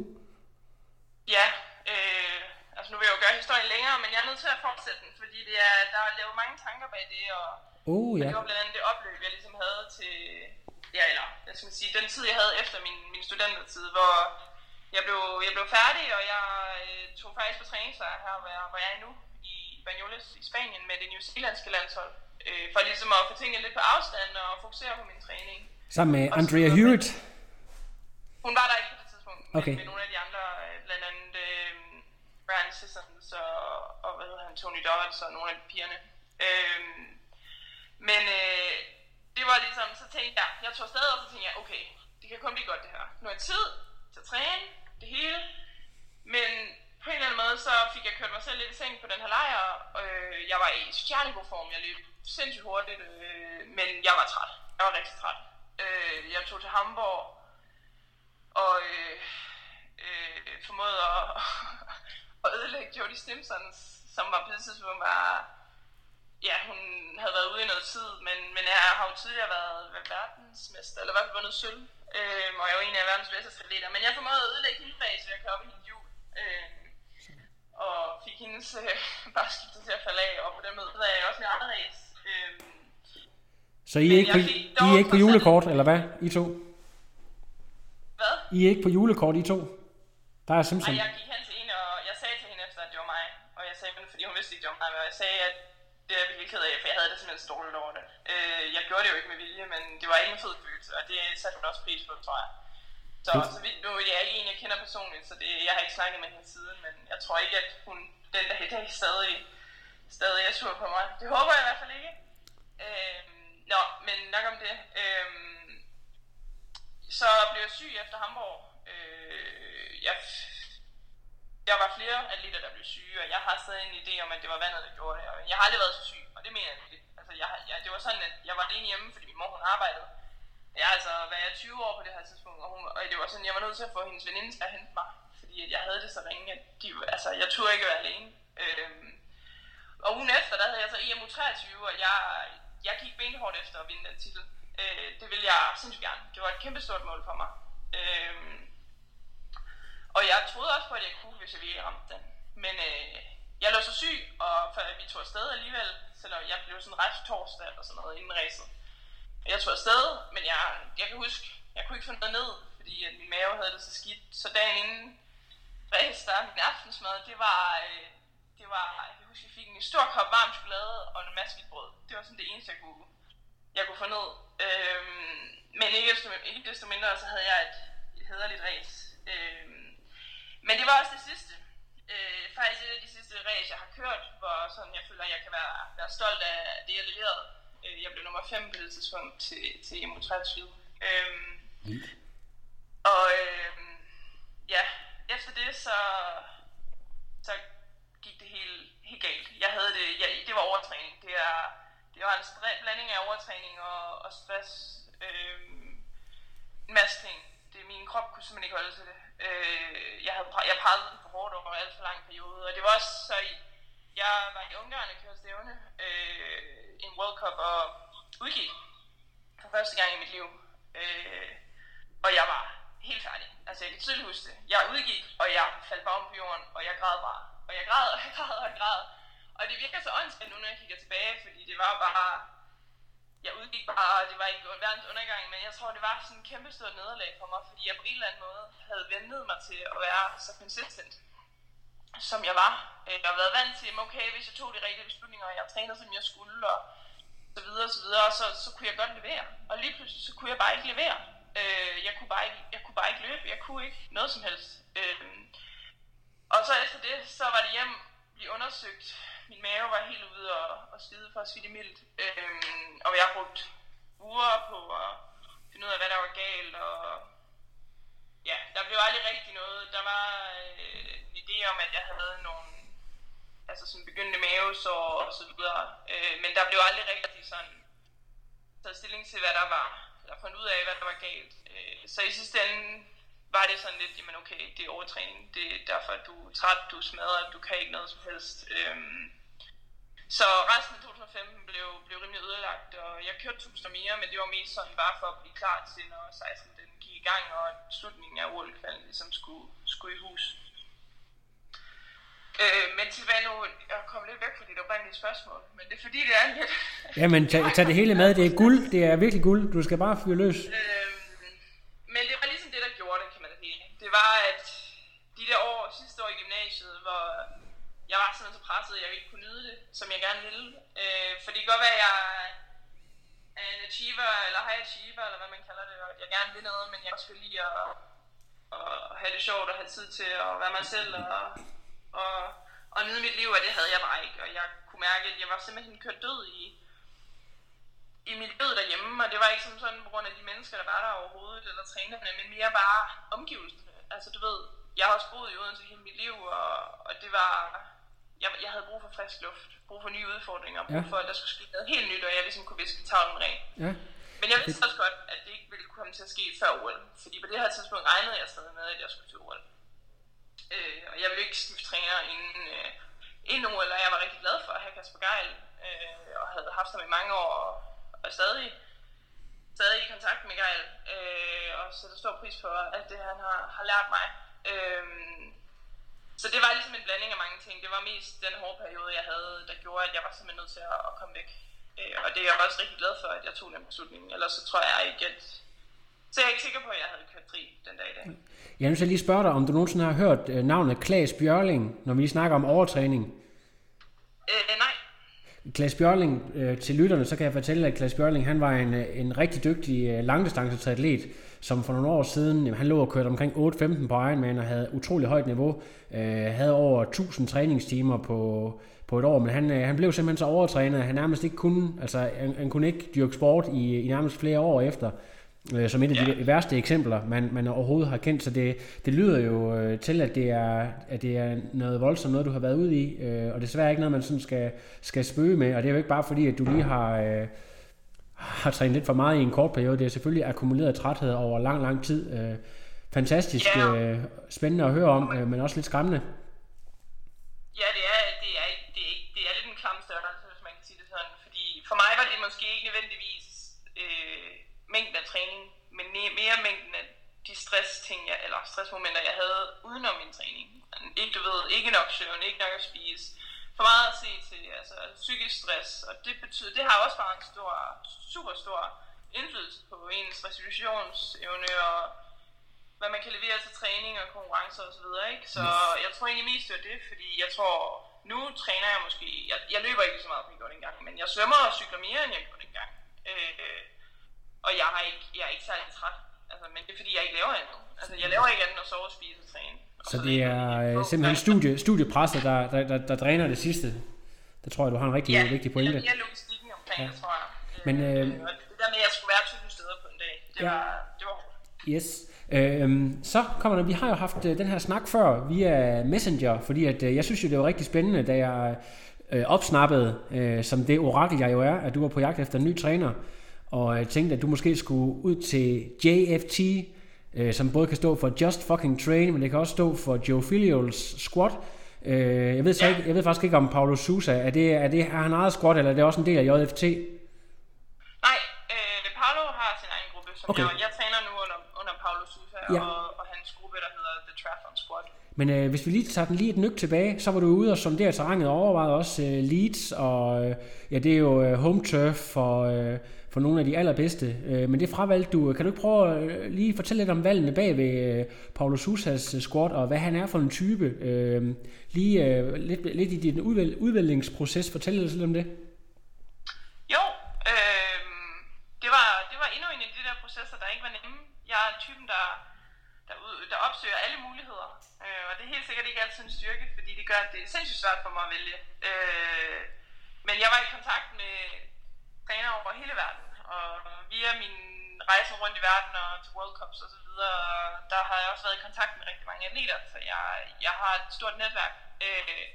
Speaker 2: Ja, øh, altså nu vil jeg jo gøre historien længere, men jeg er nødt til at fortsætte den, fordi det er, der er lavet mange tanker bag det, og
Speaker 1: Oh,
Speaker 2: ja.
Speaker 1: ja.
Speaker 2: det var blandt andet det opløb, jeg ligesom havde til, ja, eller, hvad skal sige, den tid, jeg havde efter min, min studentertid, hvor jeg blev, jeg blev færdig, og jeg øh, tog faktisk på træningslejr her, hvor jeg, hvor jeg er nu, i Banyoles i Spanien med det newzealandske landshold, øh, for ligesom at få tingene lidt på afstand og fokusere på min træning.
Speaker 1: Sammen med
Speaker 2: Og
Speaker 1: Andrea Hewitt.
Speaker 2: Hun var der ikke på det tidspunkt, men
Speaker 1: Okay.
Speaker 2: med nogle af de andre, øh, blandt andet øh, Brian Sissons og, og hvad hedder han, Tony Dodds og nogle af pigerne. Øh, men øh, det var ligesom, så tænkte jeg, jeg tog afsted, og så tænkte jeg, okay, det kan kun blive godt det her. Nu er tid til at træne, det hele. Men på en eller anden måde, så fik jeg kørt mig selv lidt i seng på den her lejr. Øh, jeg var i stjernegod god form, jeg løb sindssygt hurtigt, øh, men jeg var træt. Jeg var rigtig træt. Øh, jeg tog til Hamburg, og øh, formåede at, at ødelægge Jodie Stimsons, som var på det tidspunkt var, ja, hun havde været ude i noget tid, men, men jeg har jo tidligere været, verdensmester, eller i hvert fald vundet sølv, øh, og jeg er jo en af verdens bedste atleter, men jeg formåede at ødelægge hende bag, så jeg kan op i hendes hjul, øh, og fik hendes øh, bare skiftet til at falde af, og på den måde havde jeg også min andre race. Øh,
Speaker 1: Så I er, ikke på, I er ikke på julekort, eller hvad? I to?
Speaker 2: hvad?
Speaker 1: I er ikke på julekort, I to? Der er Simpson.
Speaker 2: Nej, jeg gik hen til hende, og jeg sagde til hende efter, at det var mig. Og jeg sagde, fordi hun vidste ikke, det var mig, og jeg sagde, at det er jeg virkelig ked af, for jeg havde det simpelthen dårligt over det. Øh, jeg gjorde det jo ikke med vilje, men det var ikke en fed følelse, og det satte hun også pris på, tror jeg. Så, så vidt nu jeg er ikke en, jeg kender personligt, så det, jeg har ikke snakket med hende siden, men jeg tror ikke, at hun den dag i dag stadig, stadig er sur på mig. Det håber jeg i hvert fald ikke. Øh, nå, men nok om det. Øh, så blev jeg syg efter Hamburg. Øh, jeg, der var flere atleter, der blev syge, og jeg har stadig en idé om, at det var vandet, der gjorde det. Og jeg har aldrig været så syg, og det mener jeg ikke. Altså, jeg, jeg, det var sådan, at jeg var alene hjemme, fordi min mor hun arbejdede. Jeg altså, altså jeg 20 år på det her tidspunkt, og, hun, og det var sådan, jeg var nødt til at få hendes veninde til at hente mig, fordi at jeg havde det så ringe, at de, altså, jeg turde ikke være alene. Øhm, og ugen efter, der havde jeg så EMU 23, og jeg, jeg gik benhårdt efter at vinde den titel. Øh, det ville jeg sindssygt gerne. Det var et kæmpe stort mål for mig. Øhm, og jeg troede også på, at jeg kunne, hvis jeg virkelig ramte den. Men øh, jeg lå så syg, og før vi tog afsted alligevel, selvom jeg blev sådan ret torsdag eller sådan noget inden racet. Jeg tog afsted, men jeg, jeg kan huske, jeg kunne ikke få noget ned, fordi at min mave havde det så skidt. Så dagen inden race, der min aftensmad, det var, øh, det var, jeg kan huske, jeg fik en stor kop varm chokolade og en masse hvidt brød. Det var sådan det eneste, jeg kunne, jeg kunne få ned. Øhm, men ikke desto, ikke desto mindre, så havde jeg et, et hederligt race. Øhm, men det var også det sidste. Øh, faktisk et af de sidste race, jeg har kørt, hvor sådan, jeg føler, at jeg kan være, være stolt af det, jeg leverede. Øh, jeg blev nummer 5 på det tidspunkt til, til Emo 23. Øhm, og øhm, ja, efter det, så, så gik det helt, helt galt. Jeg havde det, jeg, det var overtræning. Det, er, det var en blanding af overtræning og, og stress. Øhm, en masse ting. Det, min krop kunne simpelthen ikke holde til det. Øh, jeg, havde, jeg pegede for hårdt over alt for lang periode. Og det var også så i, jeg var i Ungarn og kørte stævne øh, en World Cup og udgik for første gang i mit liv. Øh, og jeg var helt færdig. Altså jeg kan tydeligt huske det. Jeg udgik, og jeg faldt bag på jorden, og jeg græd bare. Og jeg græd, og jeg græd, og jeg græd. Og det virker så åndssvagt nu, når jeg kigger tilbage, fordi det var bare... Jeg udgik bare, og det var ikke verdens undergang, men jeg tror, det var sådan en kæmpe stort nederlag for mig, fordi jeg på en eller anden måde havde ventet mig til at være så consistent, som jeg var. Øh, jeg har været vant til, at okay, hvis jeg tog de rigtige beslutninger, og jeg trænede, som jeg skulle, og så videre, og så videre, så, så kunne jeg godt levere. Og lige pludselig, så kunne jeg bare ikke levere. Øh, jeg, kunne bare ikke, jeg kunne bare ikke løbe, jeg kunne ikke noget som helst. Øh, og så efter det, så var det hjem, blive undersøgt. Min mave var helt ude og, og skide for at sige det mildt. Øhm, og jeg brugte uger på at finde ud af, hvad der var galt. Og ja, der blev aldrig rigtig noget. Der var øh, en idé om, at jeg havde nogle altså sådan begyndende mavesår og så videre. Øh, men der blev aldrig rigtig sådan taget stilling til, hvad der var. Eller fundet ud af, hvad der var galt. Øh, så i sidste ende var det sådan lidt, jamen okay, det er overtræning. Det er derfor, at du er træt, du er smadret, du kan ikke noget som helst. Øhm, så resten af 2015 blev, blev rimelig ødelagt, og jeg kørte tusinder mere, men det var mest sådan bare for at blive klar til, når 16 den gik i gang, og slutningen af ol ligesom skulle, skulle i hus. Øh, men tilbage nu, jeg kommer lidt væk fra dit oprindelige spørgsmål, men det er fordi, det er lidt...
Speaker 1: Jamen, tag, tag det hele med. Det er guld. Det er virkelig guld. Du skal bare fyre løs.
Speaker 2: Øhm, men det var ligesom det, der gjorde det, kan man sige. Det var, at de der år, sidste år i gymnasiet, hvor jeg var simpelthen så presset, at jeg ikke kunne nyde det, som jeg gerne ville. Øh, for det kan godt være, at jeg er en achiever, eller high achiever, eller hvad man kalder det, og at jeg gerne vil noget, men jeg også vil lide at, at have det sjovt og have tid til at være mig selv og, og, og nyde mit liv, og det havde jeg bare ikke. Og jeg kunne mærke, at jeg var simpelthen kørt død i, i mit død derhjemme, og det var ikke som sådan på grund af de mennesker, der var der overhovedet, eller trænerne, men mere bare omgivelserne. Altså du ved, jeg har også boet i Odense hele mit liv, og, og det var, jeg, jeg havde brug for frisk luft, brug for nye udfordringer, brug
Speaker 1: Ja.
Speaker 2: for, at der skulle ske noget helt nyt, og jeg ligesom kunne viske tavlen ren.
Speaker 1: Ja.
Speaker 2: Men jeg vidste også godt, at det ikke ville komme til at ske før OL, fordi på det her tidspunkt regnede jeg stadig med, at jeg skulle til OL. Øh, og jeg ville ikke skifte træner inden, øh, inden OL, og jeg var rigtig glad for at have Kasper Geil, øh, og havde haft ham i mange år, og, og stadig, stadig i kontakt med Geil, øh, og sætter stor pris på alt det, han har, har lært mig. Øh, så det var ligesom en blanding af mange ting. Det var mest den hårde periode, jeg havde, der gjorde, at jeg var simpelthen nødt til at, at komme væk. Øh, og det er jeg også rigtig glad for, at jeg tog den beslutning. Ellers så tror jeg ikke, at... Så jeg er ikke sikker på, at jeg havde kørt fri den dag i dag.
Speaker 1: Jeg er nødt til at lige spørge dig, om du nogensinde har hørt øh, navnet Klaas Bjørling, når vi snakker om overtræning.
Speaker 2: Øh, nej.
Speaker 1: Klaas Bjørling, øh, til lytterne, så kan jeg fortælle, at Klaas Bjørling, han var en, øh, en rigtig dygtig øh, langdistanceatlet, som for nogle år siden, jamen, han lå og kørte omkring 8-15 på Ironman og havde utrolig højt niveau. Øh, havde over 1000 træningstimer på, på et år, men han, øh, han blev simpelthen så overtrænet, at han nærmest ikke kunne, altså han, han kunne ikke dyrke sport i, i nærmest flere år efter. Øh, som et af de
Speaker 2: Ja.
Speaker 1: værste eksempler, man, man overhovedet har kendt. Så det, det lyder jo øh, til, at det, er, at det er noget voldsomt, noget du har været ude i, øh, og desværre ikke noget, man sådan skal, skal spøge med. Og det er jo ikke bare fordi, at du lige har, øh, har trænet lidt for meget i en kort periode. Det er selvfølgelig akkumuleret træthed over lang, lang tid. Øh, fantastisk
Speaker 2: Ja.
Speaker 1: øh, spændende at høre om, øh, men også lidt skræmmende.
Speaker 2: Ja, det er, det er, ikke- det er, ikke, det er lidt en klam størrelse, hvis man kan sige det sådan. Fordi for mig var det måske ikke nødvendigvis øh, mængden af træning, men mere, mængden af de stress-ting, jeg, eller stressmomenter, jeg havde udenom min træning. Ikke, du ved, ikke nok søvn, ikke nok at spise. For meget at se til, altså psykisk stress, og det betyder, det har også bare en stor, super stor indflydelse på ens restitutionsevne og hvad man kan levere til træning og konkurrencer og så videre, ikke? Så jeg tror egentlig mest, det var det, fordi jeg tror, nu træner jeg måske, jeg, jeg løber ikke så meget, som jeg gjorde dengang, men jeg svømmer og cykler mere, end jeg gjorde dengang. Øh, og jeg, har ikke, jeg er ikke særlig træt, altså, men det er fordi, jeg ikke laver andet. Altså, jeg laver ikke andet end at sove og spise og træne. Og
Speaker 1: Så det er øh, simpelthen studie, studiepresset, der, der, der, der dræner det sidste. Det tror jeg, du har en rigtig
Speaker 2: ja,
Speaker 1: vigtig pointe.
Speaker 2: Ja, logistikken omkring
Speaker 1: Ja.
Speaker 2: det, tror jeg.
Speaker 1: Men, øh,
Speaker 2: og det der med, at jeg skulle være 20 steder på en dag, det,
Speaker 1: Ja.
Speaker 2: ja. var, det var hårdt.
Speaker 1: Yes. Øhm, så kommer der, vi har jo haft øh, den her snak før via Messenger, fordi at, øh, jeg synes jo, det var rigtig spændende, da jeg øh, opsnappede, øh, som det orakel jeg jo er, at du var på jagt efter en ny træner, og jeg tænkte, at du måske skulle ud til JFT, øh, som både kan stå for Just Fucking Train, men det kan også stå for Joe Filials Squad. Øh, jeg, ved så ikke, jeg ved faktisk ikke om Paulo Sousa, er det, er det er han eget squad, eller er det også en del af JFT?
Speaker 2: Nej, øh, Paolo har sin egen gruppe, som
Speaker 1: Okay.
Speaker 2: jeg, jeg træner nu under, under Paolo Sousa
Speaker 1: ja.
Speaker 2: og, og hans gruppe, der hedder The Triathlon Squad.
Speaker 1: Men øh, hvis vi lige tager den lige et nyk tilbage, så var du ude og sondere terrænet og overvejede også øh, Leeds, og øh, ja, det er jo øh, home turf for, øh, for nogle af de allerbedste. Øh, men det fravalgte du. Øh, kan du ikke prøve at øh, lige fortælle lidt om valgene bag ved øh, Paulo Sousas øh, squad, og hvad han er for en type? Øh, lige øh, lidt, lidt i din udvæl, udvælgningsproces. Fortæl lidt om det.
Speaker 2: Jo, øh, det, var, det var endnu en af de der processer, der ikke var nemme. Jeg er typen, der, der, ud, der opsøger alle muligheder. Øh, og det er helt sikkert ikke altid en styrke, fordi det gør, at det er sindssygt svært for mig at vælge. Øh, men jeg var i kontakt med trænere over hele verden, og via min rejse rundt i verden og til World Cups og så videre, der har jeg også været i kontakt med rigtig mange atleter, så jeg, jeg har et stort netværk. Øh,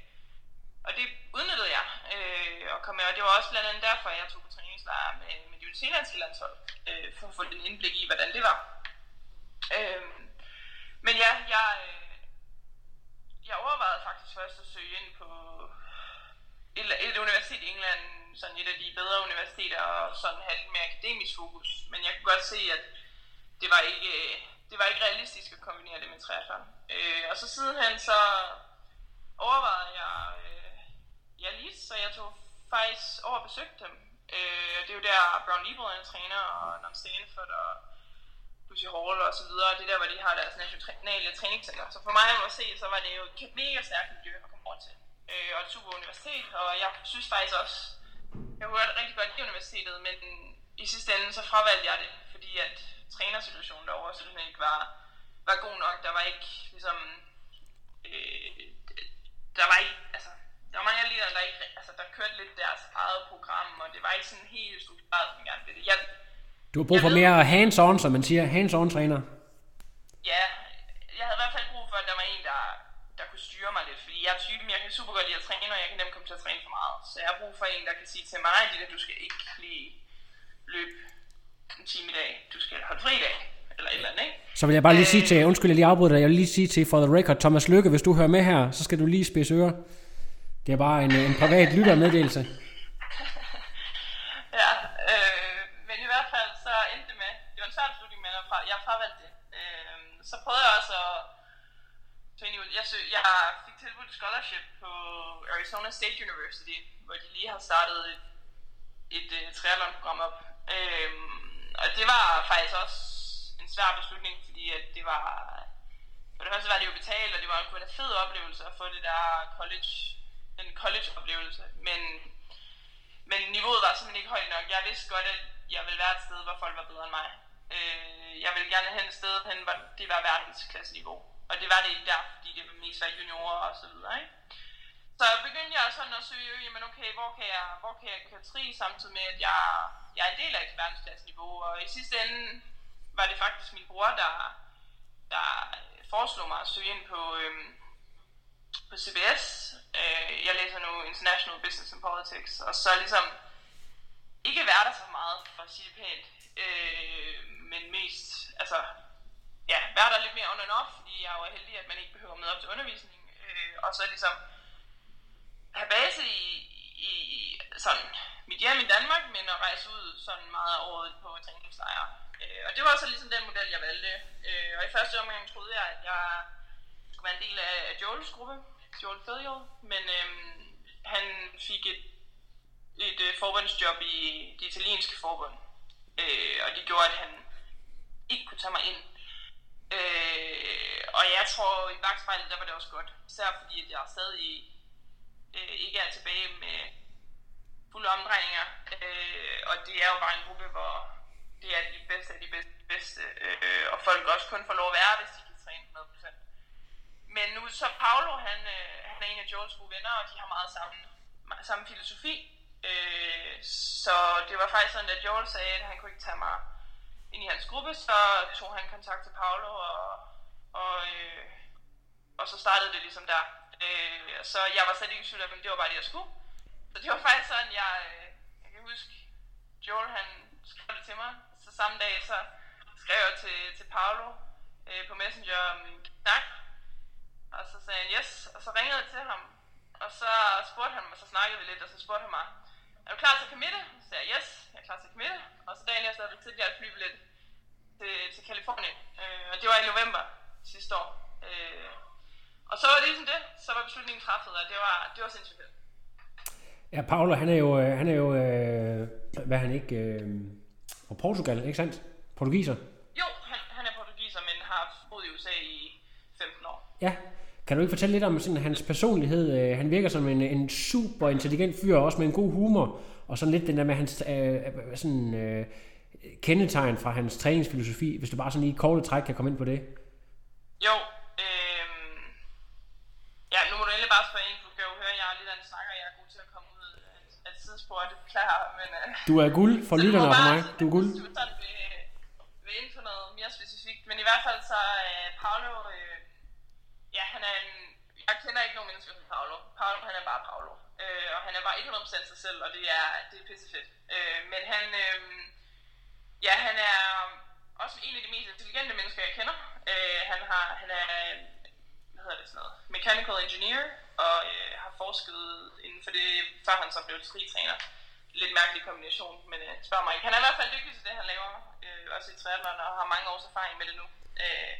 Speaker 2: og det udnyttede jeg øh, og kom med, og det var også blandt andet derfor, jeg tog på træningslejr med, med de nyzealandske landshold, øh, for at få en indblik i, hvordan det var. Øh, men ja, jeg, øh, jeg overvejede faktisk først at søge ind på et, et universitet i England, sådan et af de bedre universiteter, og sådan have lidt mere akademisk fokus. Men jeg kunne godt se, at det var ikke, det var ikke realistisk at kombinere det med triathlon. Øh, og så sidenhen så overvejede jeg øh, jeg lige, så jeg tog faktisk over og besøgte dem. Øh, det er jo der Brown Eagle er en træner, og Nam Stanford og Lucy Hall og så videre. Det er der, hvor de har deres nationale træningscenter. Så for mig at se, så var det jo et mega stærkt miljø at komme over til. Øh, og super universitet, og jeg synes faktisk også, jeg kunne godt rigtig godt lide universitetet, men i sidste ende så fravalgte jeg det, fordi at trænersituationen derovre simpelthen ikke var, var god nok. Der var ikke ligesom, øh, der var ikke, altså, der var mange atleter, der ikke, altså, der kørte lidt deres eget program, og det var ikke sådan helt struktureret, som jeg gerne ville. Jeg,
Speaker 1: Du har brug for mere hands-on, som man siger. Hands-on træner.
Speaker 2: ja, jeg havde i hvert fald brug for, at der var en, der, styre mig lidt, fordi jeg er typen, jeg kan super godt lide at træne, og jeg kan nemt komme til at træne for meget. Så jeg har brug for en, der kan sige til mig, at du skal ikke lige løbe en time i dag, du skal holde fri i dag, eller et eller andet, ikke?
Speaker 1: Så vil jeg bare lige sige til, undskyld, jeg lige afbryder dig, jeg vil lige sige til for the record, Thomas Lykke, hvis du hører med her, så skal du lige spidse ører. Det er bare en, en privat lyttermeddelelse.
Speaker 2: Ja, øh, men i hvert fald så endte det med, det var en svær beslutning, men jeg fravalgte det. Øh, så prøvede jeg også at finde jeg, søg, jeg fik tilbudt et scholarship på Arizona State University, hvor de lige har startet et, et et triathlon-program op. Øhm, og det var faktisk også en svær beslutning, fordi at det var, for det første var det jo betalt, og det var en en fed oplevelse at få det der college, den college-oplevelse, men men niveauet var simpelthen ikke højt nok. Jeg vidste godt, at jeg ville være et sted, hvor folk var bedre end mig. Øh, jeg ville gerne hen et sted hen, hvor det var verdensklasse-niveau. Og det var det ikke der, fordi det var mest var juniorer og så videre, ikke? Så begyndte jeg sådan at søge, jamen okay, hvor kan jeg, hvor kan jeg køre tri, samtidig med, at jeg, jeg er en del af et. Og i sidste ende var det faktisk min bror, der, der foreslog mig at søge ind på, øhm, på CBS. Øh, jeg læser nu International Business and Politics, og så ligesom ikke være der så meget, for at sige det pænt, øh, men mest, altså, ja, være der lidt mere on and off, fordi jeg er jo heldig, at man ikke behøver med op til undervisning, øh, og så ligesom have base i, i, sådan mit hjem i Danmark, men at rejse ud sådan meget af året på træningslejre. Øh, og det var så ligesom den model, jeg valgte. Øh, og i første omgang troede jeg, at jeg skulle være en del af, af Joels gruppe, Joel Filial, men øh, han fik et, et øh, forbundsjob i det italienske forbund, øh, og det gjorde, at han ikke kunne tage mig ind. Øh, og jeg tror, i bagspejlet, der var det også godt. Især fordi, at jeg stadig øh, ikke er tilbage med fulde omdrejninger. Øh, og det er jo bare en gruppe, hvor det er de bedste af de bedste, de bedste øh, og folk også kun får lov at være, hvis de kan træne 100%. Men nu så Paolo, han, øh, han er en af Joels gode venner, og de har meget samme, samme filosofi. Øh, så det var faktisk sådan, at Joel sagde, at han kunne ikke tage mig ind i hans gruppe, så tog han kontakt til Paolo, og, og, øh, og så startede det ligesom der. Øh, så jeg var slet ikke i tvivl om, det var bare det, jeg skulle. Så det var faktisk sådan, jeg, øh, jeg kan huske, Joel han skrev det til mig, så samme dag så skrev jeg til, til Paolo øh, på Messenger om snak, og så sagde han yes, og så ringede jeg til ham, og så spurgte han mig, så snakkede vi lidt, og så spurgte han mig, er du klar til at committe? Så sagde jeg, yes, jeg er klar til at committe. Og så dagen efter, bestilte jeg et flybillet til, til Kalifornien. Øh, og det var i november sidste år. Øh, og så var det ligesom det. Så var beslutningen træffet, og det var, det var sindssygt fedt.
Speaker 1: Ja, Paolo, han er jo, øh, han er jo øh, hvad er han ikke, øh, fra Portugal, ikke sandt? Portugiser?
Speaker 2: Jo, han, han er portugiser, men har boet i USA i 15 år.
Speaker 1: Ja. Kan du ikke fortælle lidt om sådan, hans personlighed? Øh, Han virker som en, en super intelligent fyr, også med en god humor, og sådan lidt den der med hans øh, øh, sådan, øh, kendetegn fra hans træningsfilosofi, hvis du bare sådan lige i korte træk kan komme ind på det.
Speaker 2: Jo, øh, ja, nu må du endelig bare spørge ind, du kan jo høre, jeg er lidt af en snakker, jeg er god til at komme ud af, et sidespor, det beklager, men... Øh,
Speaker 1: Du er guld for
Speaker 2: Så
Speaker 1: lytterne og for mig. Du er guld.
Speaker 2: Hvis du sådan vil, vil ind for noget mere specifikt. Men i hvert fald så er Paolo, øh, han er en, jeg kender ikke nogen mennesker som Paolo. Paolo han er bare Paolo. Øh, og han er bare 100% sig selv, og det er, det er pissefedt. Øh, men han, øh, ja han er også en af de mest intelligente mennesker jeg kender. Øh, han, har, han er, hvad hedder det sådan noget, mechanical engineer, og øh, har forsket inden for det, før han så blev træner lidt mærkelig kombination, men øh, spørg mig ikke. Han er i hvert fald dygtig til det, han laver, øh, også i triathlon, og har mange års erfaring med det nu. Øh,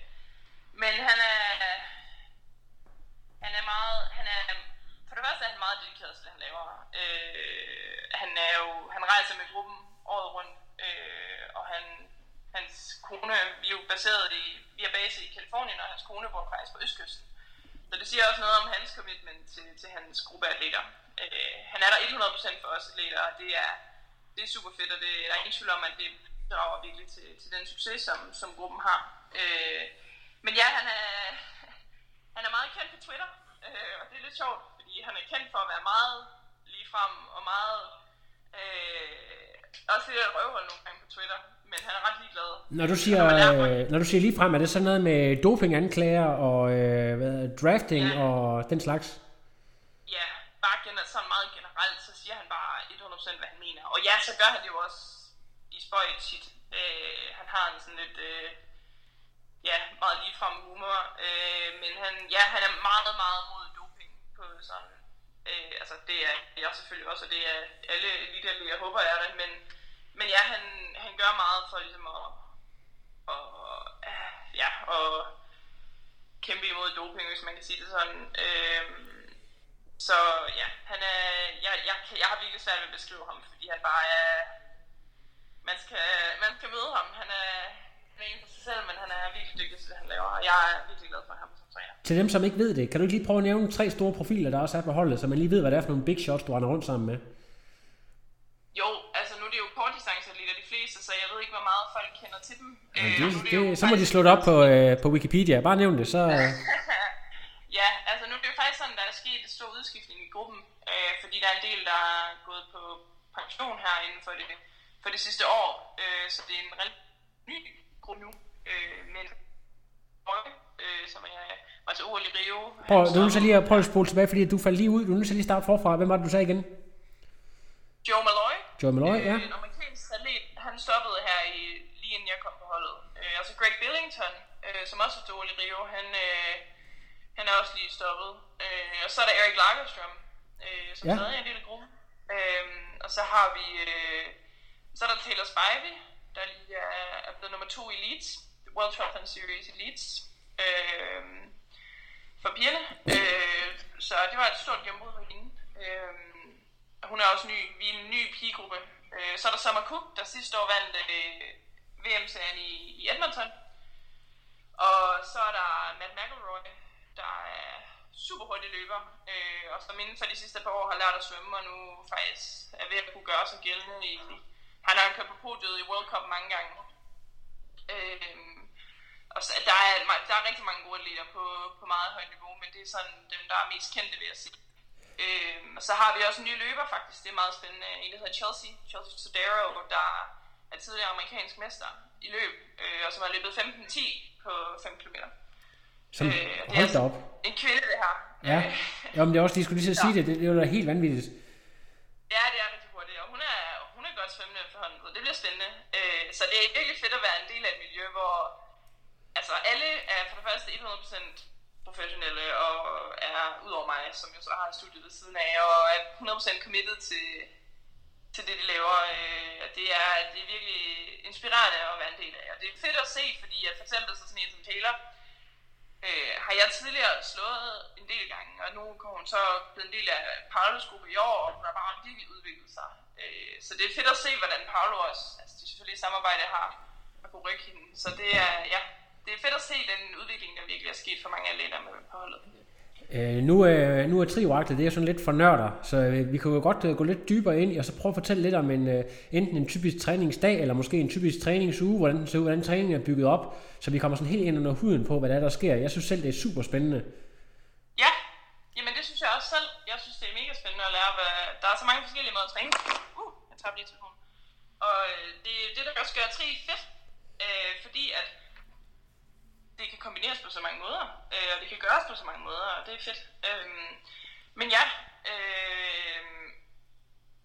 Speaker 2: men han er, han er meget, han er, for det første er han meget dedikeret til det, han laver. Øh, han er jo, han rejser med gruppen året rundt, øh, og han, hans kone, vi er jo baseret i, vi er base i Kalifornien, og hans kone bor faktisk på Østkysten. Så det siger også noget om hans commitment til, til hans gruppe atleter. Øh, han er der 100% for os atleter, og det er, det er super fedt, og det der er ingen tvivl om, at det bidrager virkelig til, til den succes, som, som gruppen har. Øh, men ja, han er, han er meget kendt på Twitter, øh, og det er lidt sjovt, fordi han er kendt for at være meget ligefrem og meget... Øh, også lidt et røvhul nogle gange på Twitter, men han er ret ligeglad.
Speaker 1: Når du siger,
Speaker 2: Når
Speaker 1: øh, når du siger lige frem, er det sådan noget med dopinganklager og øh, hvad, drafting
Speaker 2: Ja.
Speaker 1: og den slags?
Speaker 2: ja, bare gener, sådan meget generelt, så siger han bare 100% hvad han mener. Og ja, så gør han det jo også i spøjt tit. Øh, han har en sådan lidt, øh, ja, meget ligefrem humor. Øh, men han, ja, han er meget, meget mod doping på sådan, øh, altså det er jeg selvfølgelig også, og det er alle elite jeg håber er det, men, men ja, han, han gør meget for ligesom at, og, øh, ja, og kæmpe imod doping, hvis man kan sige det sådan. Øh, så ja, han er, jeg, jeg, jeg har virkelig svært ved at beskrive ham, fordi han bare er, man skal, man skal møde ham. Han er, en for sig selv, men han er virkelig dygtig til det, han laver, og jeg er virkelig glad for ham som træner.
Speaker 1: Til dem, som ikke ved det, kan du ikke lige prøve at nævne tre store profiler, der også er på holdet, så man lige ved, hvad det er for nogle big shots, du render rundt sammen med?
Speaker 2: Jo, altså nu er det jo kortdistanceatleter de fleste, så jeg ved ikke, hvor meget folk kender til dem.
Speaker 1: Ja,
Speaker 2: Øh,
Speaker 1: det,
Speaker 2: nu er jo
Speaker 1: det, så må de slå det op på, øh, på Wikipedia. Bare nævn det, så... Øh,
Speaker 2: ja, altså nu er det jo faktisk sådan, der er sket en stor udskiftning i gruppen, øh, fordi der er en del, der er gået på pension her inden for det, for det sidste år, øh, så det er en relativt ny nu, øh, men øh, som er, var til OL i Rio.
Speaker 1: prøv, du er
Speaker 2: stoppede-
Speaker 1: lige at prøve at spole tilbage, fordi du faldt lige ud. Du er nødt til lige starte forfra. Hvem var det, du sagde igen?
Speaker 2: Joe Malloy,
Speaker 1: Joe Malloy, ja.
Speaker 2: øh, en amerikansk atlet, han stoppede her i, lige inden jeg kom på holdet. Øh, altså Greg Billington, øh, som også OL i Rio, han, øh, han er også lige stoppet. Øh, og så er der Erik Lagerstrøm, øh, som
Speaker 1: Ja.
Speaker 2: ja. stadig er en del af gruppen. Øh, og så har vi, øh, så er der Taylor Spivey, der lige er, er blevet nummer to i Leeds, World Triathlon Series i Leeds, øh, for pigerne. Øh, så det var et stort gennembrud for hende. Øh, hun er også ny, vi er en ny pigegruppe. Øh, så er der Summer Cook, der sidste år vandt øh, VM-serien i, i Edmonton. Og så er der Matt McElroy, der er super hurtig løber, øh, og som inden for de sidste par år har lært at svømme, og nu faktisk er ved at kunne gøre sig gældende i, han har kørt på podiet i World Cup mange gange. Øhm, og så, der, er, der er rigtig mange gode atleter på, på meget højt niveau, men det er sådan dem, der er mest kendte, vil jeg sige. Øhm, og så har vi også en ny løber faktisk, det er meget spændende. En, der hedder Chelsea, Chelsea Sodero, der er tidligere amerikansk mester i løb, øh, og som har løbet 15-10 på 5 km.
Speaker 1: Som,
Speaker 2: Øh, det er
Speaker 1: hold da
Speaker 2: altså
Speaker 1: op.
Speaker 2: En kvinde, det her.
Speaker 1: Ja.
Speaker 2: Øh,
Speaker 1: Jo, men det er også, de skulle lige så sige det, det, det var da helt vanvittigt.
Speaker 2: Ja, det er rigtig hurtigt, og er, hun er godt svømmende efterhånden, så det bliver spændende. Øh, så det er virkelig fedt at være en del af et miljø, hvor altså, alle er for det første 100% professionelle, og er ud over mig, som jo så har et studie ved siden af, og er 100% committed til, til det, de laver. Øh, og det er, det er virkelig inspirerende at være en del af. Og det er fedt at se, fordi at for eksempel så sådan en som Taylor, øh, har jeg tidligere slået en del gange, og nu kommer hun så blevet en del af Paulus gruppe i år, og hun har bare virkelig udviklet sig. Øh, så det er fedt at se, hvordan Paolo også, altså de selvfølgelig samarbejde har, har kunne rykke hende. Så det er, ja, det er fedt at se den udvikling, der virkelig er sket for mange atleter med på holdet.
Speaker 1: Øh, nu, er, nu er trioaklet, det er sådan lidt for nørder, så øh, vi kan jo godt øh, gå lidt dybere ind og så prøve at fortælle lidt om en, øh, enten en typisk træningsdag, eller måske en typisk træningsuge, hvordan den ser ud, hvordan træningen er bygget op, så vi kommer sådan helt ind under huden på, hvad der er, der sker. Jeg synes selv, det er super spændende.
Speaker 2: Ja, jamen det synes jeg også selv. Jeg synes, det er mega spændende at lære, hvad... Der er så mange forskellige måder at træne på. Uh, lige telefonen. Og øh, det er det, der også gør tri fedt, øh, fordi at det kan kombineres på så mange måder, øh, og det kan gøres på så mange måder, og det er fedt. Øh, men ja, øh,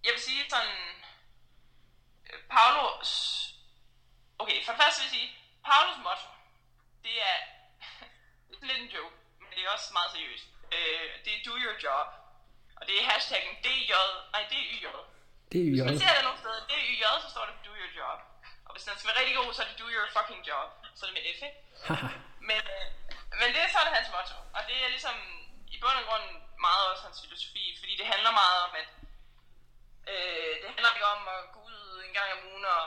Speaker 2: jeg vil sige sådan, øh, Paulos, okay, for det første vil jeg sige, Paulos motto, det er lidt en joke, men det er også meget seriøst. Øh, det er do your job, og det er hashtaggen DJ, nej, DYJ.
Speaker 1: Det er jo
Speaker 2: Hvis man ser det nogle steder, DYJ, så står det do your job. Og hvis den skal være rigtig god, så er det do your fucking job. Så er det med F, ikke? Men, øh, men det er sådan hans motto. Og det er ligesom i bund og grund meget også hans filosofi, fordi det handler meget om, at øh, det handler ikke om at gå ud en gang om ugen og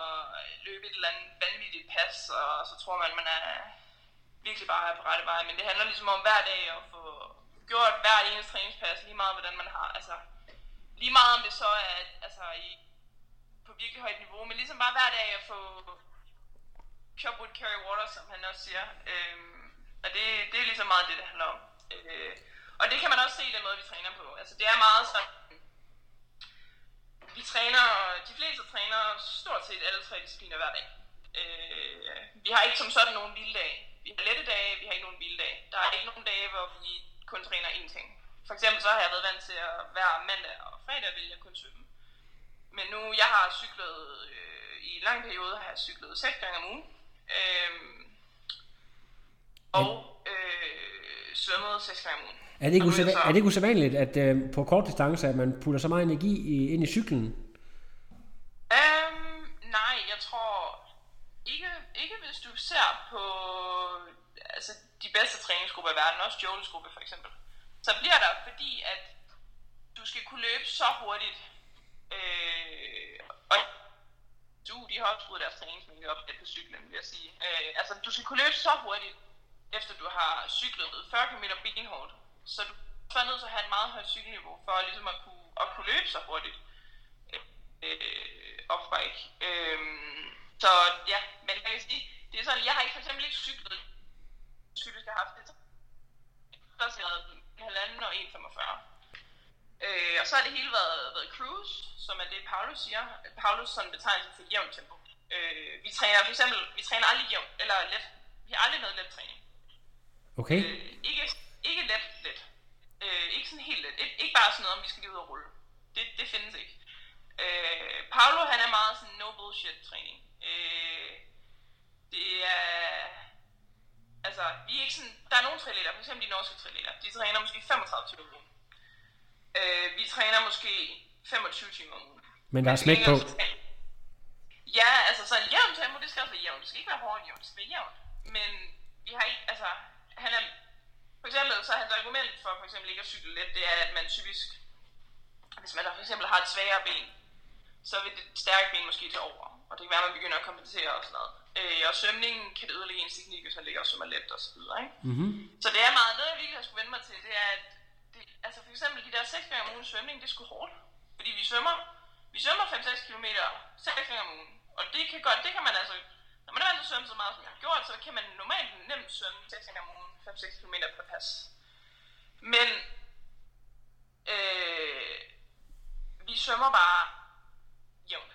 Speaker 2: løbe et eller andet vanvittigt pas, og så tror man, man er virkelig bare er på rette vej. Men det handler ligesom om hver dag at få gjort hver eneste træningspas, lige meget hvordan man har, altså lige meget om det så er altså, i, på virkelig højt niveau, men ligesom bare hver dag at få pure wood, carry water, som han også siger. Øhm, og det, det er ligesom meget det, det handler om. Øh, og det kan man også se i den måde, vi træner på. Altså det er meget sådan, vi træner, de fleste træner stort set alle tre discipliner hver dag. Øh, vi har ikke som sådan nogen hviledage. Vi har lette dage, vi har ikke nogen vilde dage. Der er ikke nogen dage, hvor vi kun træner én ting. For eksempel så har jeg været vant til at hver mandag og fredag vil jeg kun svømme. Men nu, jeg har cyklet, øh, i en lang periode har jeg cyklet 6 gange om ugen. Øh, og øh, svømmet 6 gange om ugen.
Speaker 1: Er det ikke, usædva-
Speaker 2: så-
Speaker 1: er det ikke usædvanligt, at øh, på kort distance, at man putter så meget energi i, ind i cyklen?
Speaker 2: Øhm, nej, jeg tror ikke, ikke hvis du ser på altså, de bedste træningsgrupper i verden, også Joels gruppe for eksempel, så bliver der, fordi at du skal kunne løbe så hurtigt, øh, og du, de har også deres træningsmængde op lidt på cyklen, vil jeg sige. Øh, altså, du skal kunne løbe så hurtigt, efter du har cyklet 40 km benhårdt, så du er nødt til at have et meget højt cykelniveau, for ligesom at kunne, at kunne løbe så hurtigt øh, off-bike. Øh, så ja, men jeg kan sige, det er sådan, jeg har ikke for eksempel ikke cyklet, jeg har haft det, Så halvanden og 1,45. Øh, og så har det hele været, været cruise, som er det Paulus siger. Paulus sådan betegnelse til jævnt tempo. Øh, vi træner for eksempel, vi træner aldrig jævnt, eller let. Vi har aldrig noget let træning.
Speaker 1: Okay?
Speaker 2: Øh, ikke, ikke let, let. Øh, ikke sådan helt let. Ik- ikke bare sådan noget, om vi skal lige ud og rulle. Det, det findes ikke. Øh, Paolo, han er meget sådan no bullshit træning. Øh, det er... Altså, vi er ikke sådan... Der er nogle triatleter, for eksempel de norske triatleter, de træner måske 35 timer om ugen. Øh, vi træner måske 25 timer om ugen.
Speaker 1: Men der er smæk på.
Speaker 2: Ja, altså så jævnt tempo, det skal også være jævnt. Det skal ikke være hårdt jævnt, det skal være jævnt. Men vi har ikke, altså, han er, for eksempel, så hans argument for for eksempel ikke at cykle let, det er, at man typisk, hvis man for eksempel har et svagere ben, så vil det stærke ben måske til over. Og det kan være, at man begynder at kompensere og sådan noget. Øh, og svømningen kan det ødelægge ens teknik, hvis man ligger og svømmer let og så videre, ikke?
Speaker 1: Mm-hmm.
Speaker 2: Så det er meget, noget jeg virkelig har skulle vende mig til, det er, at det det, altså for eksempel de der 6 gange om ugen svømning, det er sgu hårdt. Fordi vi svømmer, vi svømmer 5-6 km 6 gange om ugen. Og det kan godt, det kan man altså, når man er vant til at svømme så meget, som jeg har gjort, så kan man normalt nemt svømme 6 gange om ugen, 5-6 km per pas. Men øh, vi svømmer bare jævnt.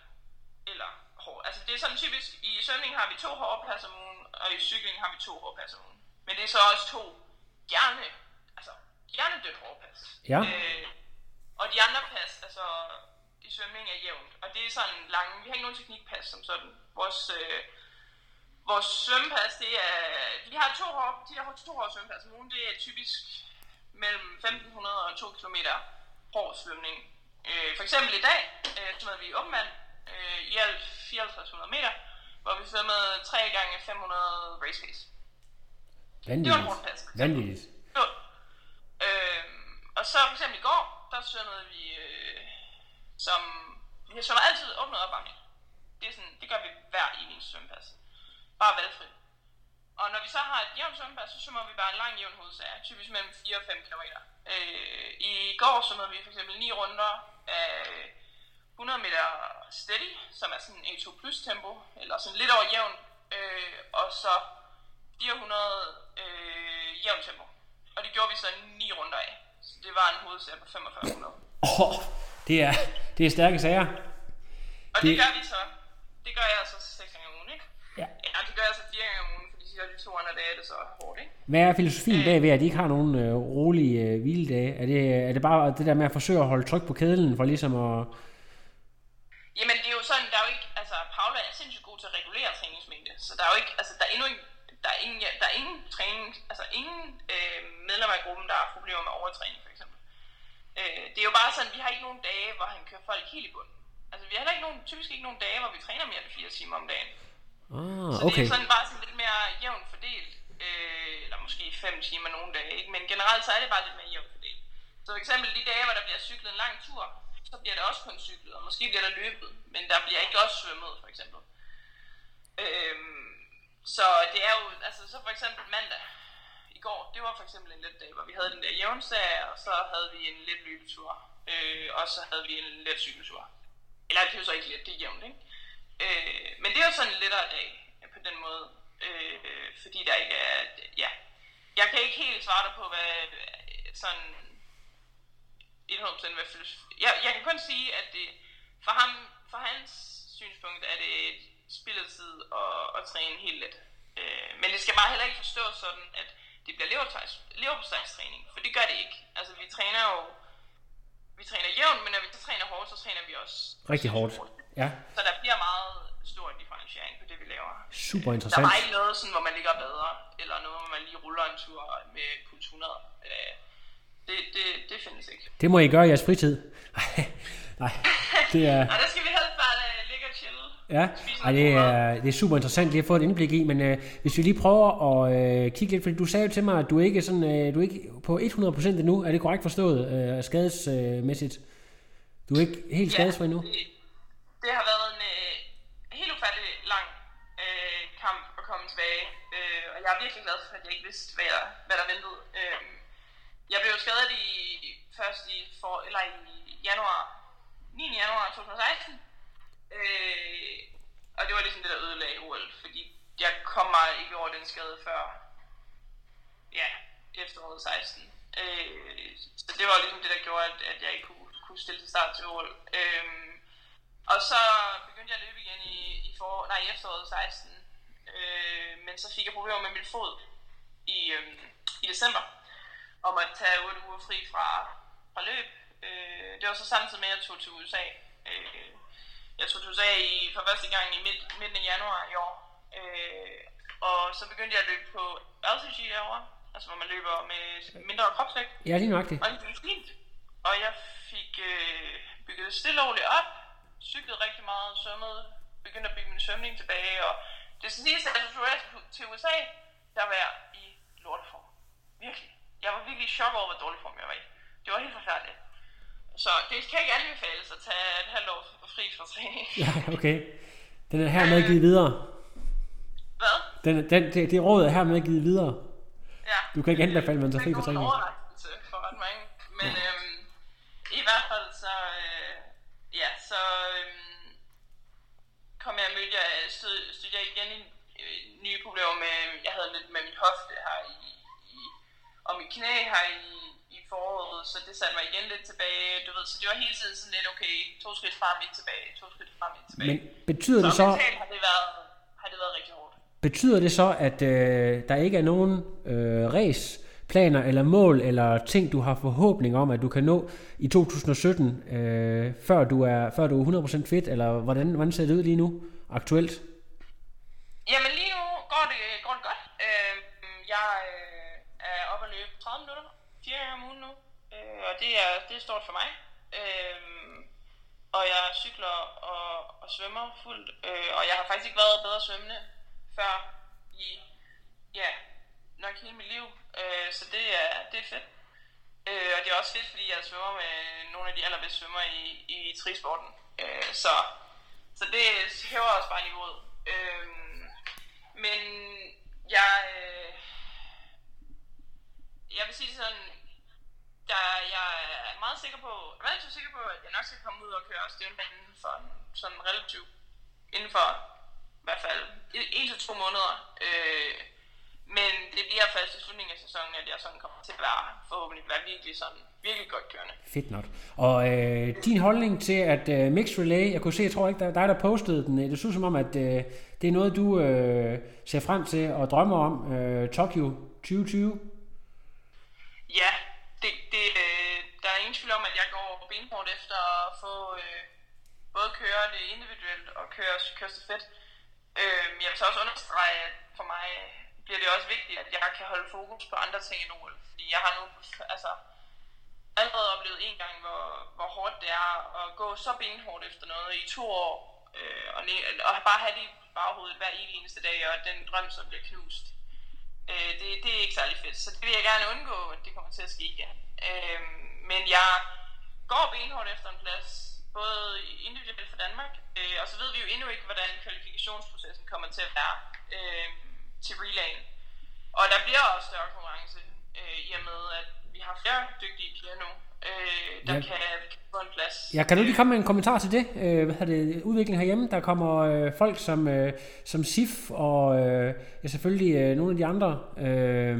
Speaker 2: Eller hårdt. Altså det er sådan typisk, i svømning har vi to hårde pas om ugen, og i cykling har vi to hårde pas om ugen. Men det er så også to gerne, altså hjernedødt hårde pas.
Speaker 1: Ja.
Speaker 2: Øh, og de andre pas, altså i svømning er jævnt. Og det er sådan lange, vi har ikke nogen teknikpas som sådan. Vores, øh, vores svømmepas, det er, vi har to hårde, de har to hårde svømmepas om ugen, det er typisk mellem 1500 og 2 km hård svømning. Øh, for eksempel i dag, øh, svømmede vi i Åbenvand, øh, i alt 5400 meter, hvor vi svømmede 3 gange 500 race pace. Det var en
Speaker 1: Vanvittigt.
Speaker 2: hård.
Speaker 1: Vanvittigt.
Speaker 2: Øhm, og så for eksempel i går, der svømmede vi øh, som... Vi svømmer altid åbnet op bakke. Det, er sådan, det gør vi hver i min svømmepas. Bare valgfrit. Og når vi så har et jævnt svømmepas, så svømmer vi bare en lang jævn hovedsager, typisk mellem 4 og 5 km. Øh, I går svømmede vi for eksempel 9 runder af 100 meter steady, som er sådan A2 plus tempo, eller sådan lidt over jævn, øh, og så 400 øh, jævn tempo. Og det gjorde vi så 9 runder af. Så det var en hovedserie på 4500.
Speaker 1: Åh, det er, det er stærke sager.
Speaker 2: Og det,
Speaker 1: Det-
Speaker 2: gør vi så. Det gør jeg så 6 gange om ugen, ikke?
Speaker 1: Ja.
Speaker 2: Ja, det gør jeg så 4 gange om ugen, fordi så de to andre dage er det så hårdt, ikke?
Speaker 1: Hvad er filosofien bagved, at de ikke har nogen øh, rolige øh, hviledage? Er det, er det bare det der med at forsøge at holde tryk på kedlen for ligesom at...
Speaker 2: Jamen det er jo sådan, der er jo ikke, altså Paula er sindssygt god til at regulere træningsmængde, så der er jo ikke, altså der er endnu ikke, der er ingen, der er ingen træning, altså ingen øh, medlemmer i gruppen, der har problemer med overtræning for eksempel. Øh, det er jo bare sådan, vi har ikke nogen dage, hvor han kører folk helt i bund. Altså vi har heller ikke nogen, typisk ikke nogen dage, hvor vi træner mere end 4 timer om dagen.
Speaker 1: Ah,
Speaker 2: Så det
Speaker 1: okay.
Speaker 2: er sådan bare sådan lidt mere jævnt fordelt. Øh, eller måske 5 timer nogle dage, ikke? Men generelt så er det bare lidt mere jævnt fordelt. Så for eksempel de dage, hvor der bliver cyklet en lang tur, så bliver der også kun cyklet, og måske bliver der løbet, men der bliver ikke også svømmet, for eksempel. Øhm, så det er jo, altså så for eksempel mandag i går, det var for eksempel en let dag, hvor vi havde den der jævnserie, og så havde vi en let løbetur, øh, og så havde vi en let cykeltur. Eller det er jo så ikke let, det er jævnt, ikke? Øh, men det er jo sådan en lettere dag øh, på den måde, øh, fordi der ikke er, ja, jeg kan ikke helt svare dig på, hvad øh, sådan 100% hvad filosofi. Jeg, jeg kan kun sige, at det, for ham, for hans synspunkt er det et spild af tid at, at træne helt let. Øh, men det skal bare heller ikke forstås sådan, at det bliver leverpostejs- leverpostejstræning, for det gør det ikke. Altså vi træner jo, vi træner jævnt, men når vi træner hårdt, så træner vi også
Speaker 1: Rigtig hårdt. Ja,
Speaker 2: Så der bliver meget stor differentiering på det, vi laver.
Speaker 1: super
Speaker 2: Der
Speaker 1: interessant.
Speaker 2: var ikke noget, sådan, hvor man ligger bedre, eller noget, hvor man lige ruller en tur med puls 100. Øh, det, det, det findes ikke.
Speaker 1: Det må I gøre i jeres fritid. Nej, det er...
Speaker 2: Og der skal vi helst bare øh, ligge og chille.
Speaker 1: Ja, Ej, det, er, det er super interessant lige at få et indblik i, men øh, hvis vi lige prøver at øh, kigge lidt, fordi du sagde jo til mig, at du ikke sådan, øh, du er ikke på 100% endnu, er det korrekt forstået, øh, skadesmæssigt? Du er ikke helt skadesfri endnu?
Speaker 2: Det, det har været en øh, helt ufattelig lang øh, kamp at komme tilbage. Øh, og jeg er virkelig glad for, at jeg ikke vidste, hvad, jeg, hvad der ventede. Øh, jeg blev skadet i, først i, for, eller i januar, 9. januar 2016. Øh, og det var ligesom det, der ødelagde OL, fordi jeg kom mig ikke over den skade før ja, efteråret 16. Øh, så det var ligesom det, der gjorde, at, at jeg ikke kunne, kunne stille til start til OL. Øh, og så begyndte jeg at løbe igen i, i, for, nej, i efteråret 16. Øh, men så fik jeg problemer med min fod i, øh, i december. Og måtte tage 8 uger fri fra, fra løb. Øh, det var så samtidig med, at jeg tog til USA. Øh, jeg tog til USA i, for første gang i midt, midten af januar i år. Øh, og så begyndte jeg at løbe på LCG derovre. Altså hvor man løber med mindre kropsvægt.
Speaker 1: Ja, lige nøjagtigt.
Speaker 2: Og det gik fint. Og jeg fik øh, bygget stille og roligt op, cyklede rigtig meget, svømmede, begyndte at bygge min svømning tilbage, og det siges, at jeg tog til USA, der var jeg i lorteform. Virkelig jeg var virkelig i chok over, hvor dårlig form jeg var i. Det var helt forfærdeligt. Så det kan ikke anbefales at tage en halv år fri fra træning.
Speaker 1: Ja, okay. Den er hermed givet øhm, videre.
Speaker 2: Hvad?
Speaker 1: Den, den, det, det råd er hermed givet videre.
Speaker 2: Ja.
Speaker 1: Du kan ikke anbefale, at man tager fri fra træning.
Speaker 2: Det er en for ret mange. Men ja. øhm, i hvert fald så, øh, ja, så øhm, kom jeg og mødte, jeg stod, stod jeg igen i øh, nye problemer med, jeg havde lidt med min hofte her i og mit knæ her i, i foråret, så det satte mig igen lidt tilbage, du ved, så det var hele tiden sådan lidt, okay, to skridt frem, et tilbage, to skridt frem, et tilbage.
Speaker 1: Men betyder
Speaker 2: så
Speaker 1: det så,
Speaker 2: mentalt har det været, har det været rigtig hårdt.
Speaker 1: betyder det så, at øh, der ikke er nogen øh, race, planer eller mål eller ting, du har forhåbning om, at du kan nå i 2017, øh, før, du er, før du er 100% fit, eller hvordan, hvordan ser det ud lige nu, aktuelt?
Speaker 2: Jamen lige nu går det, går det godt. Øh, jeg øh, er oppe at løbe 30 minutter, fire gange om ugen nu, øh, og det er, det er stort for mig. Øh, og jeg cykler og, og svømmer fuldt, øh, og jeg har faktisk ikke været bedre svømmende før i, ja, nok hele mit liv. Øh, så det er, det er fedt. Øh, og det er også fedt, fordi jeg svømmer med nogle af de allerbedste svømmer i, i trisporten. Øh, så, så det hæver også bare niveauet. Øh, men jeg, øh, jeg vil sige sådan, der, jeg er meget sikker på, jeg er relativt sikker på, at jeg nok skal komme ud og køre stævnbanen for sådan relativt, inden for i hvert fald en til to måneder. Øh, men det bliver først i slutningen af sæsonen, at jeg sådan kommer til at være, forhåbentlig være virkelig sådan, virkelig godt kørende.
Speaker 1: Fedt nok. Og øh, din holdning til, at øh, Mixed Relay, jeg kunne se, jeg tror ikke, der dig, der postede den, det så som om, at øh, det er noget, du øh, ser frem til og drømmer om, øh, Tokyo 2020.
Speaker 2: Ja, det, det, øh, der er ingen tvivl om, at jeg går benhårdt efter at få øh, både køre det individuelt og køre, køre fedt. Øh, jeg vil så også understrege, at for mig øh, bliver det også vigtigt, at jeg kan holde fokus på andre ting end OL. Fordi jeg har nu altså, allerede oplevet en gang, hvor, hvor hårdt det er at gå så benhårdt efter noget i to år. Øh, og, og bare have det i baghovedet hver eneste dag, og den drøm så bliver knust. Øh, det, det er ikke særlig fedt, så det vil jeg gerne undgå, at det kommer til at ske igen. Øh, men jeg går benhårdt efter en plads, både individuelt for Danmark, øh, og så ved vi jo endnu ikke, hvordan kvalifikationsprocessen kommer til at være øh, til relayen. Og der bliver også større konkurrence, øh, i og med, at vi har flere dygtige piger nu, øh, der
Speaker 1: Ja.
Speaker 2: ja. kan, få en plads.
Speaker 1: Ja, kan du lige komme med en kommentar til det? Øh, hvad hedder det? Udviklingen herhjemme, der kommer øh, folk som, øh, som SIF og øh, ja, selvfølgelig øh, nogle af de andre. Øh,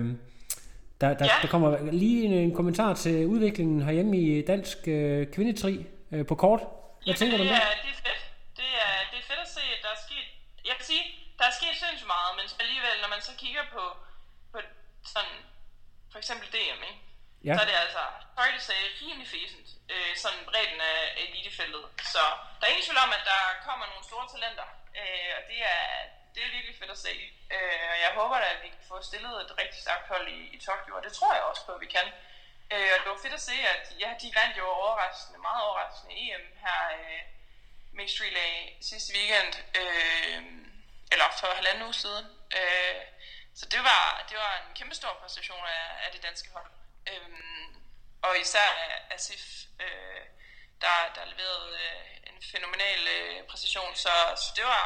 Speaker 1: der, der,
Speaker 2: Ja.
Speaker 1: der kommer lige en, en kommentar til udviklingen herhjemme i dansk øh, kvindetri øh, på kort. Hvad
Speaker 2: Jamen,
Speaker 1: tænker du om
Speaker 2: det?
Speaker 1: det?
Speaker 2: Er, det er fedt. Det er, det er fedt at se, at der er sket... Jeg kan sige, der er sket sindssygt meget, men alligevel, når man så kigger på, på sådan, for eksempel DM, ikke?
Speaker 1: Ja.
Speaker 2: så er det altså, sorry to say, rimelig fæsent, øh, sådan bredden af elitefeltet. Så der er ingen tvivl om, at der kommer nogle store talenter, øh, og det er, det er virkelig fedt at se. Øh, og jeg håber da, at vi kan få stillet et rigtig stærkt hold i, i Tokyo, og det tror jeg også på, at vi kan. Øh, og det var fedt at se, at ja, de vandt jo overraskende, meget overraskende EM her øh, Mixed Relay sidste weekend, øh, eller for halvanden uge siden. Øh, så det var, det var en kæmpe stor præstation af, af det danske hold. Øhm, og især Asif, øh, der, der leverede øh, en fænomenal øh, præcision, Så, så det var,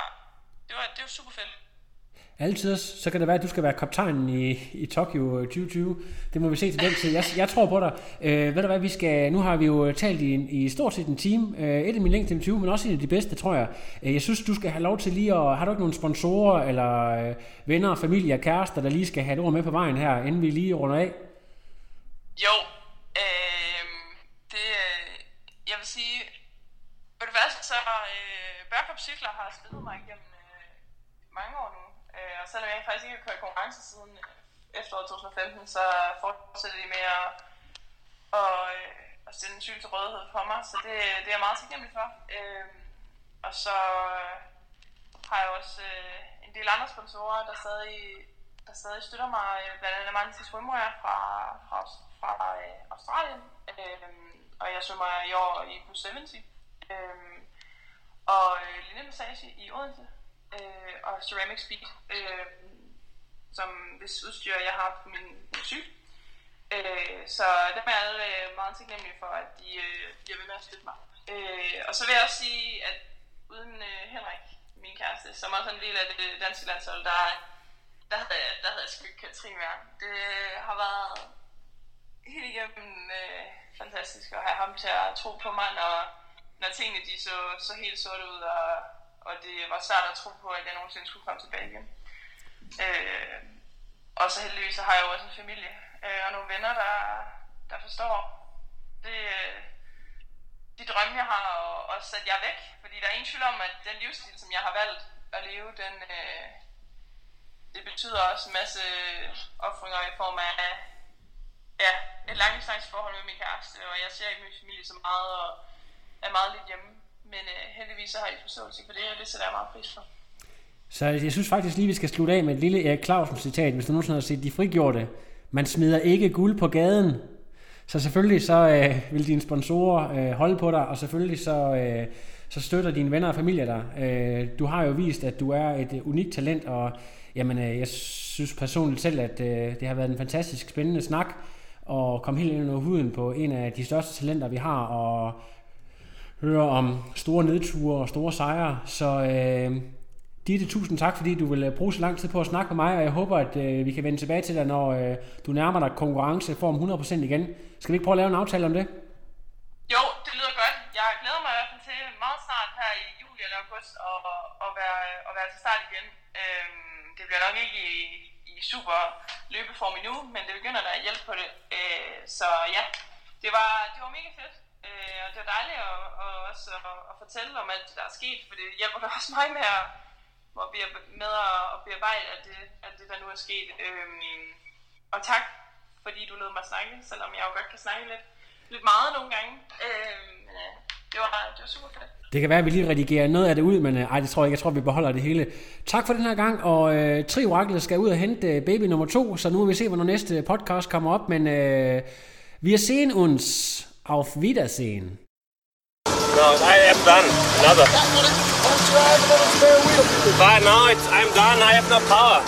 Speaker 2: det var, det var super fedt.
Speaker 1: Altid, så kan det være, at du skal være kaptajnen i, i Tokyo 2020. Det må vi se til den tid. Jeg, jeg tror på dig. Øh, ved du hvad, vi skal, nu har vi jo øh, talt i, i stort set en time. Øh, et af mine længste 20, men også en af de bedste, tror jeg. Øh, jeg synes, du skal have lov til lige at... Har du ikke nogle sponsorer, eller øh, venner, familie og kærester, der lige skal have et ord med på vejen her, inden vi lige runder af?
Speaker 2: Jo, øhm, øh, det, jeg vil sige, for det første så, øh, Børkop Cykler har spillet mig igennem øh, mange år nu, øh, og selvom jeg faktisk ikke har kørt konkurrence siden øh, efteråret 2015, så fortsætter de med at, og, øh, at stille en cykel til rådighed for mig, så det, det er jeg meget taknemmelig for. Øh, og så øh, har jeg også øh, en del andre sponsorer, der stadig, der stadig støtter mig, øh, blandt andet Martin Swimwear fra, fra, fra øh, Australien, øh, og jeg svømmer i år i plus 70, øh, og øh, Linne Massage i Odense, øh, og Ceramic Speed, øh, som hvis udstyr jeg har på min, min cykel. Øh, så dem er jeg øh, meget taknemmelig for, at de øh, bliver ved med at støtte mig. Øh, og så vil jeg også sige, at uden øh, Henrik, min kæreste, som også er en del af det danske landshold, der, der, havde, jeg, der havde jeg sgu ikke Katrine mere. Det har været helt igennem øh, fantastisk at have ham til at tro på mig, når, når tingene de så, så helt sorte ud, og, og det var svært at tro på, at jeg nogensinde skulle komme tilbage igen. Øh, og så heldigvis så har jeg jo også en familie øh, og nogle venner, der, der forstår det, øh, de drømme, jeg har, og også at jeg er væk. Fordi der er ingen tvivl om, at den livsstil, som jeg har valgt at leve, den, øh, det betyder også en masse øh, offringer i form af ja, et langdistanceforhold med min kæreste, og jeg ser ikke min familie så meget, og er meget lidt hjemme. Men øh, heldigvis så har I forståelse for det, og det sætter jeg meget pris for.
Speaker 1: Så jeg synes faktisk lige, vi skal slutte af med et lille Erik Clausen citat, hvis du nogensinde har set De Frigjorte. Man smider ikke guld på gaden. Så selvfølgelig så øh, vil dine sponsorer øh, holde på dig, og selvfølgelig så, øh, så støtter dine venner og familie dig. Øh, du har jo vist, at du er et unikt talent, og jamen, øh, jeg synes personligt selv, at øh, det har været en fantastisk spændende snak, og komme helt ind under huden på en af de største talenter, vi har, og høre om store nedture og store sejre. Så øh, Ditte, tusind tak, fordi du vil øh, bruge så lang tid på at snakke med mig, og jeg håber, at øh, vi kan vende tilbage til dig, når øh, du nærmer dig konkurrenceform 100% igen. Skal vi ikke prøve at lave en aftale om det?
Speaker 2: Jo, det lyder godt. Jeg glæder mig i hvert fald til meget snart her i juli eller august at, at, være, at være til start igen. Øh, bliver nok ikke i, i super løbeform endnu, men det begynder der at hjælpe på det. Øh, så ja, det var, det var mega fedt. Øh, og det var dejligt at, og også at, at fortælle om alt det, der er sket, for det hjælper da også mig med at, med at bearbejde at det, at det, der nu er sket. Øh, og tak, fordi du lod mig snakke, selvom jeg jo godt kan snakke lidt, lidt meget nogle gange. Øhm, men øh, det, var, det var super fedt.
Speaker 1: Det kan være, at vi lige redigerer noget af det ud, men øh, ej, det tror jeg ikke. Jeg tror, vi beholder det hele. Tak for den her gang, og øh, Tri Oracle skal ud og hente øh, baby nummer to, så nu må vi se, hvornår næste podcast kommer op, men øh, wir sehen uns. Auf Wiedersehen.
Speaker 4: No, I am done. Another. But now it's, I'm done. I have no power.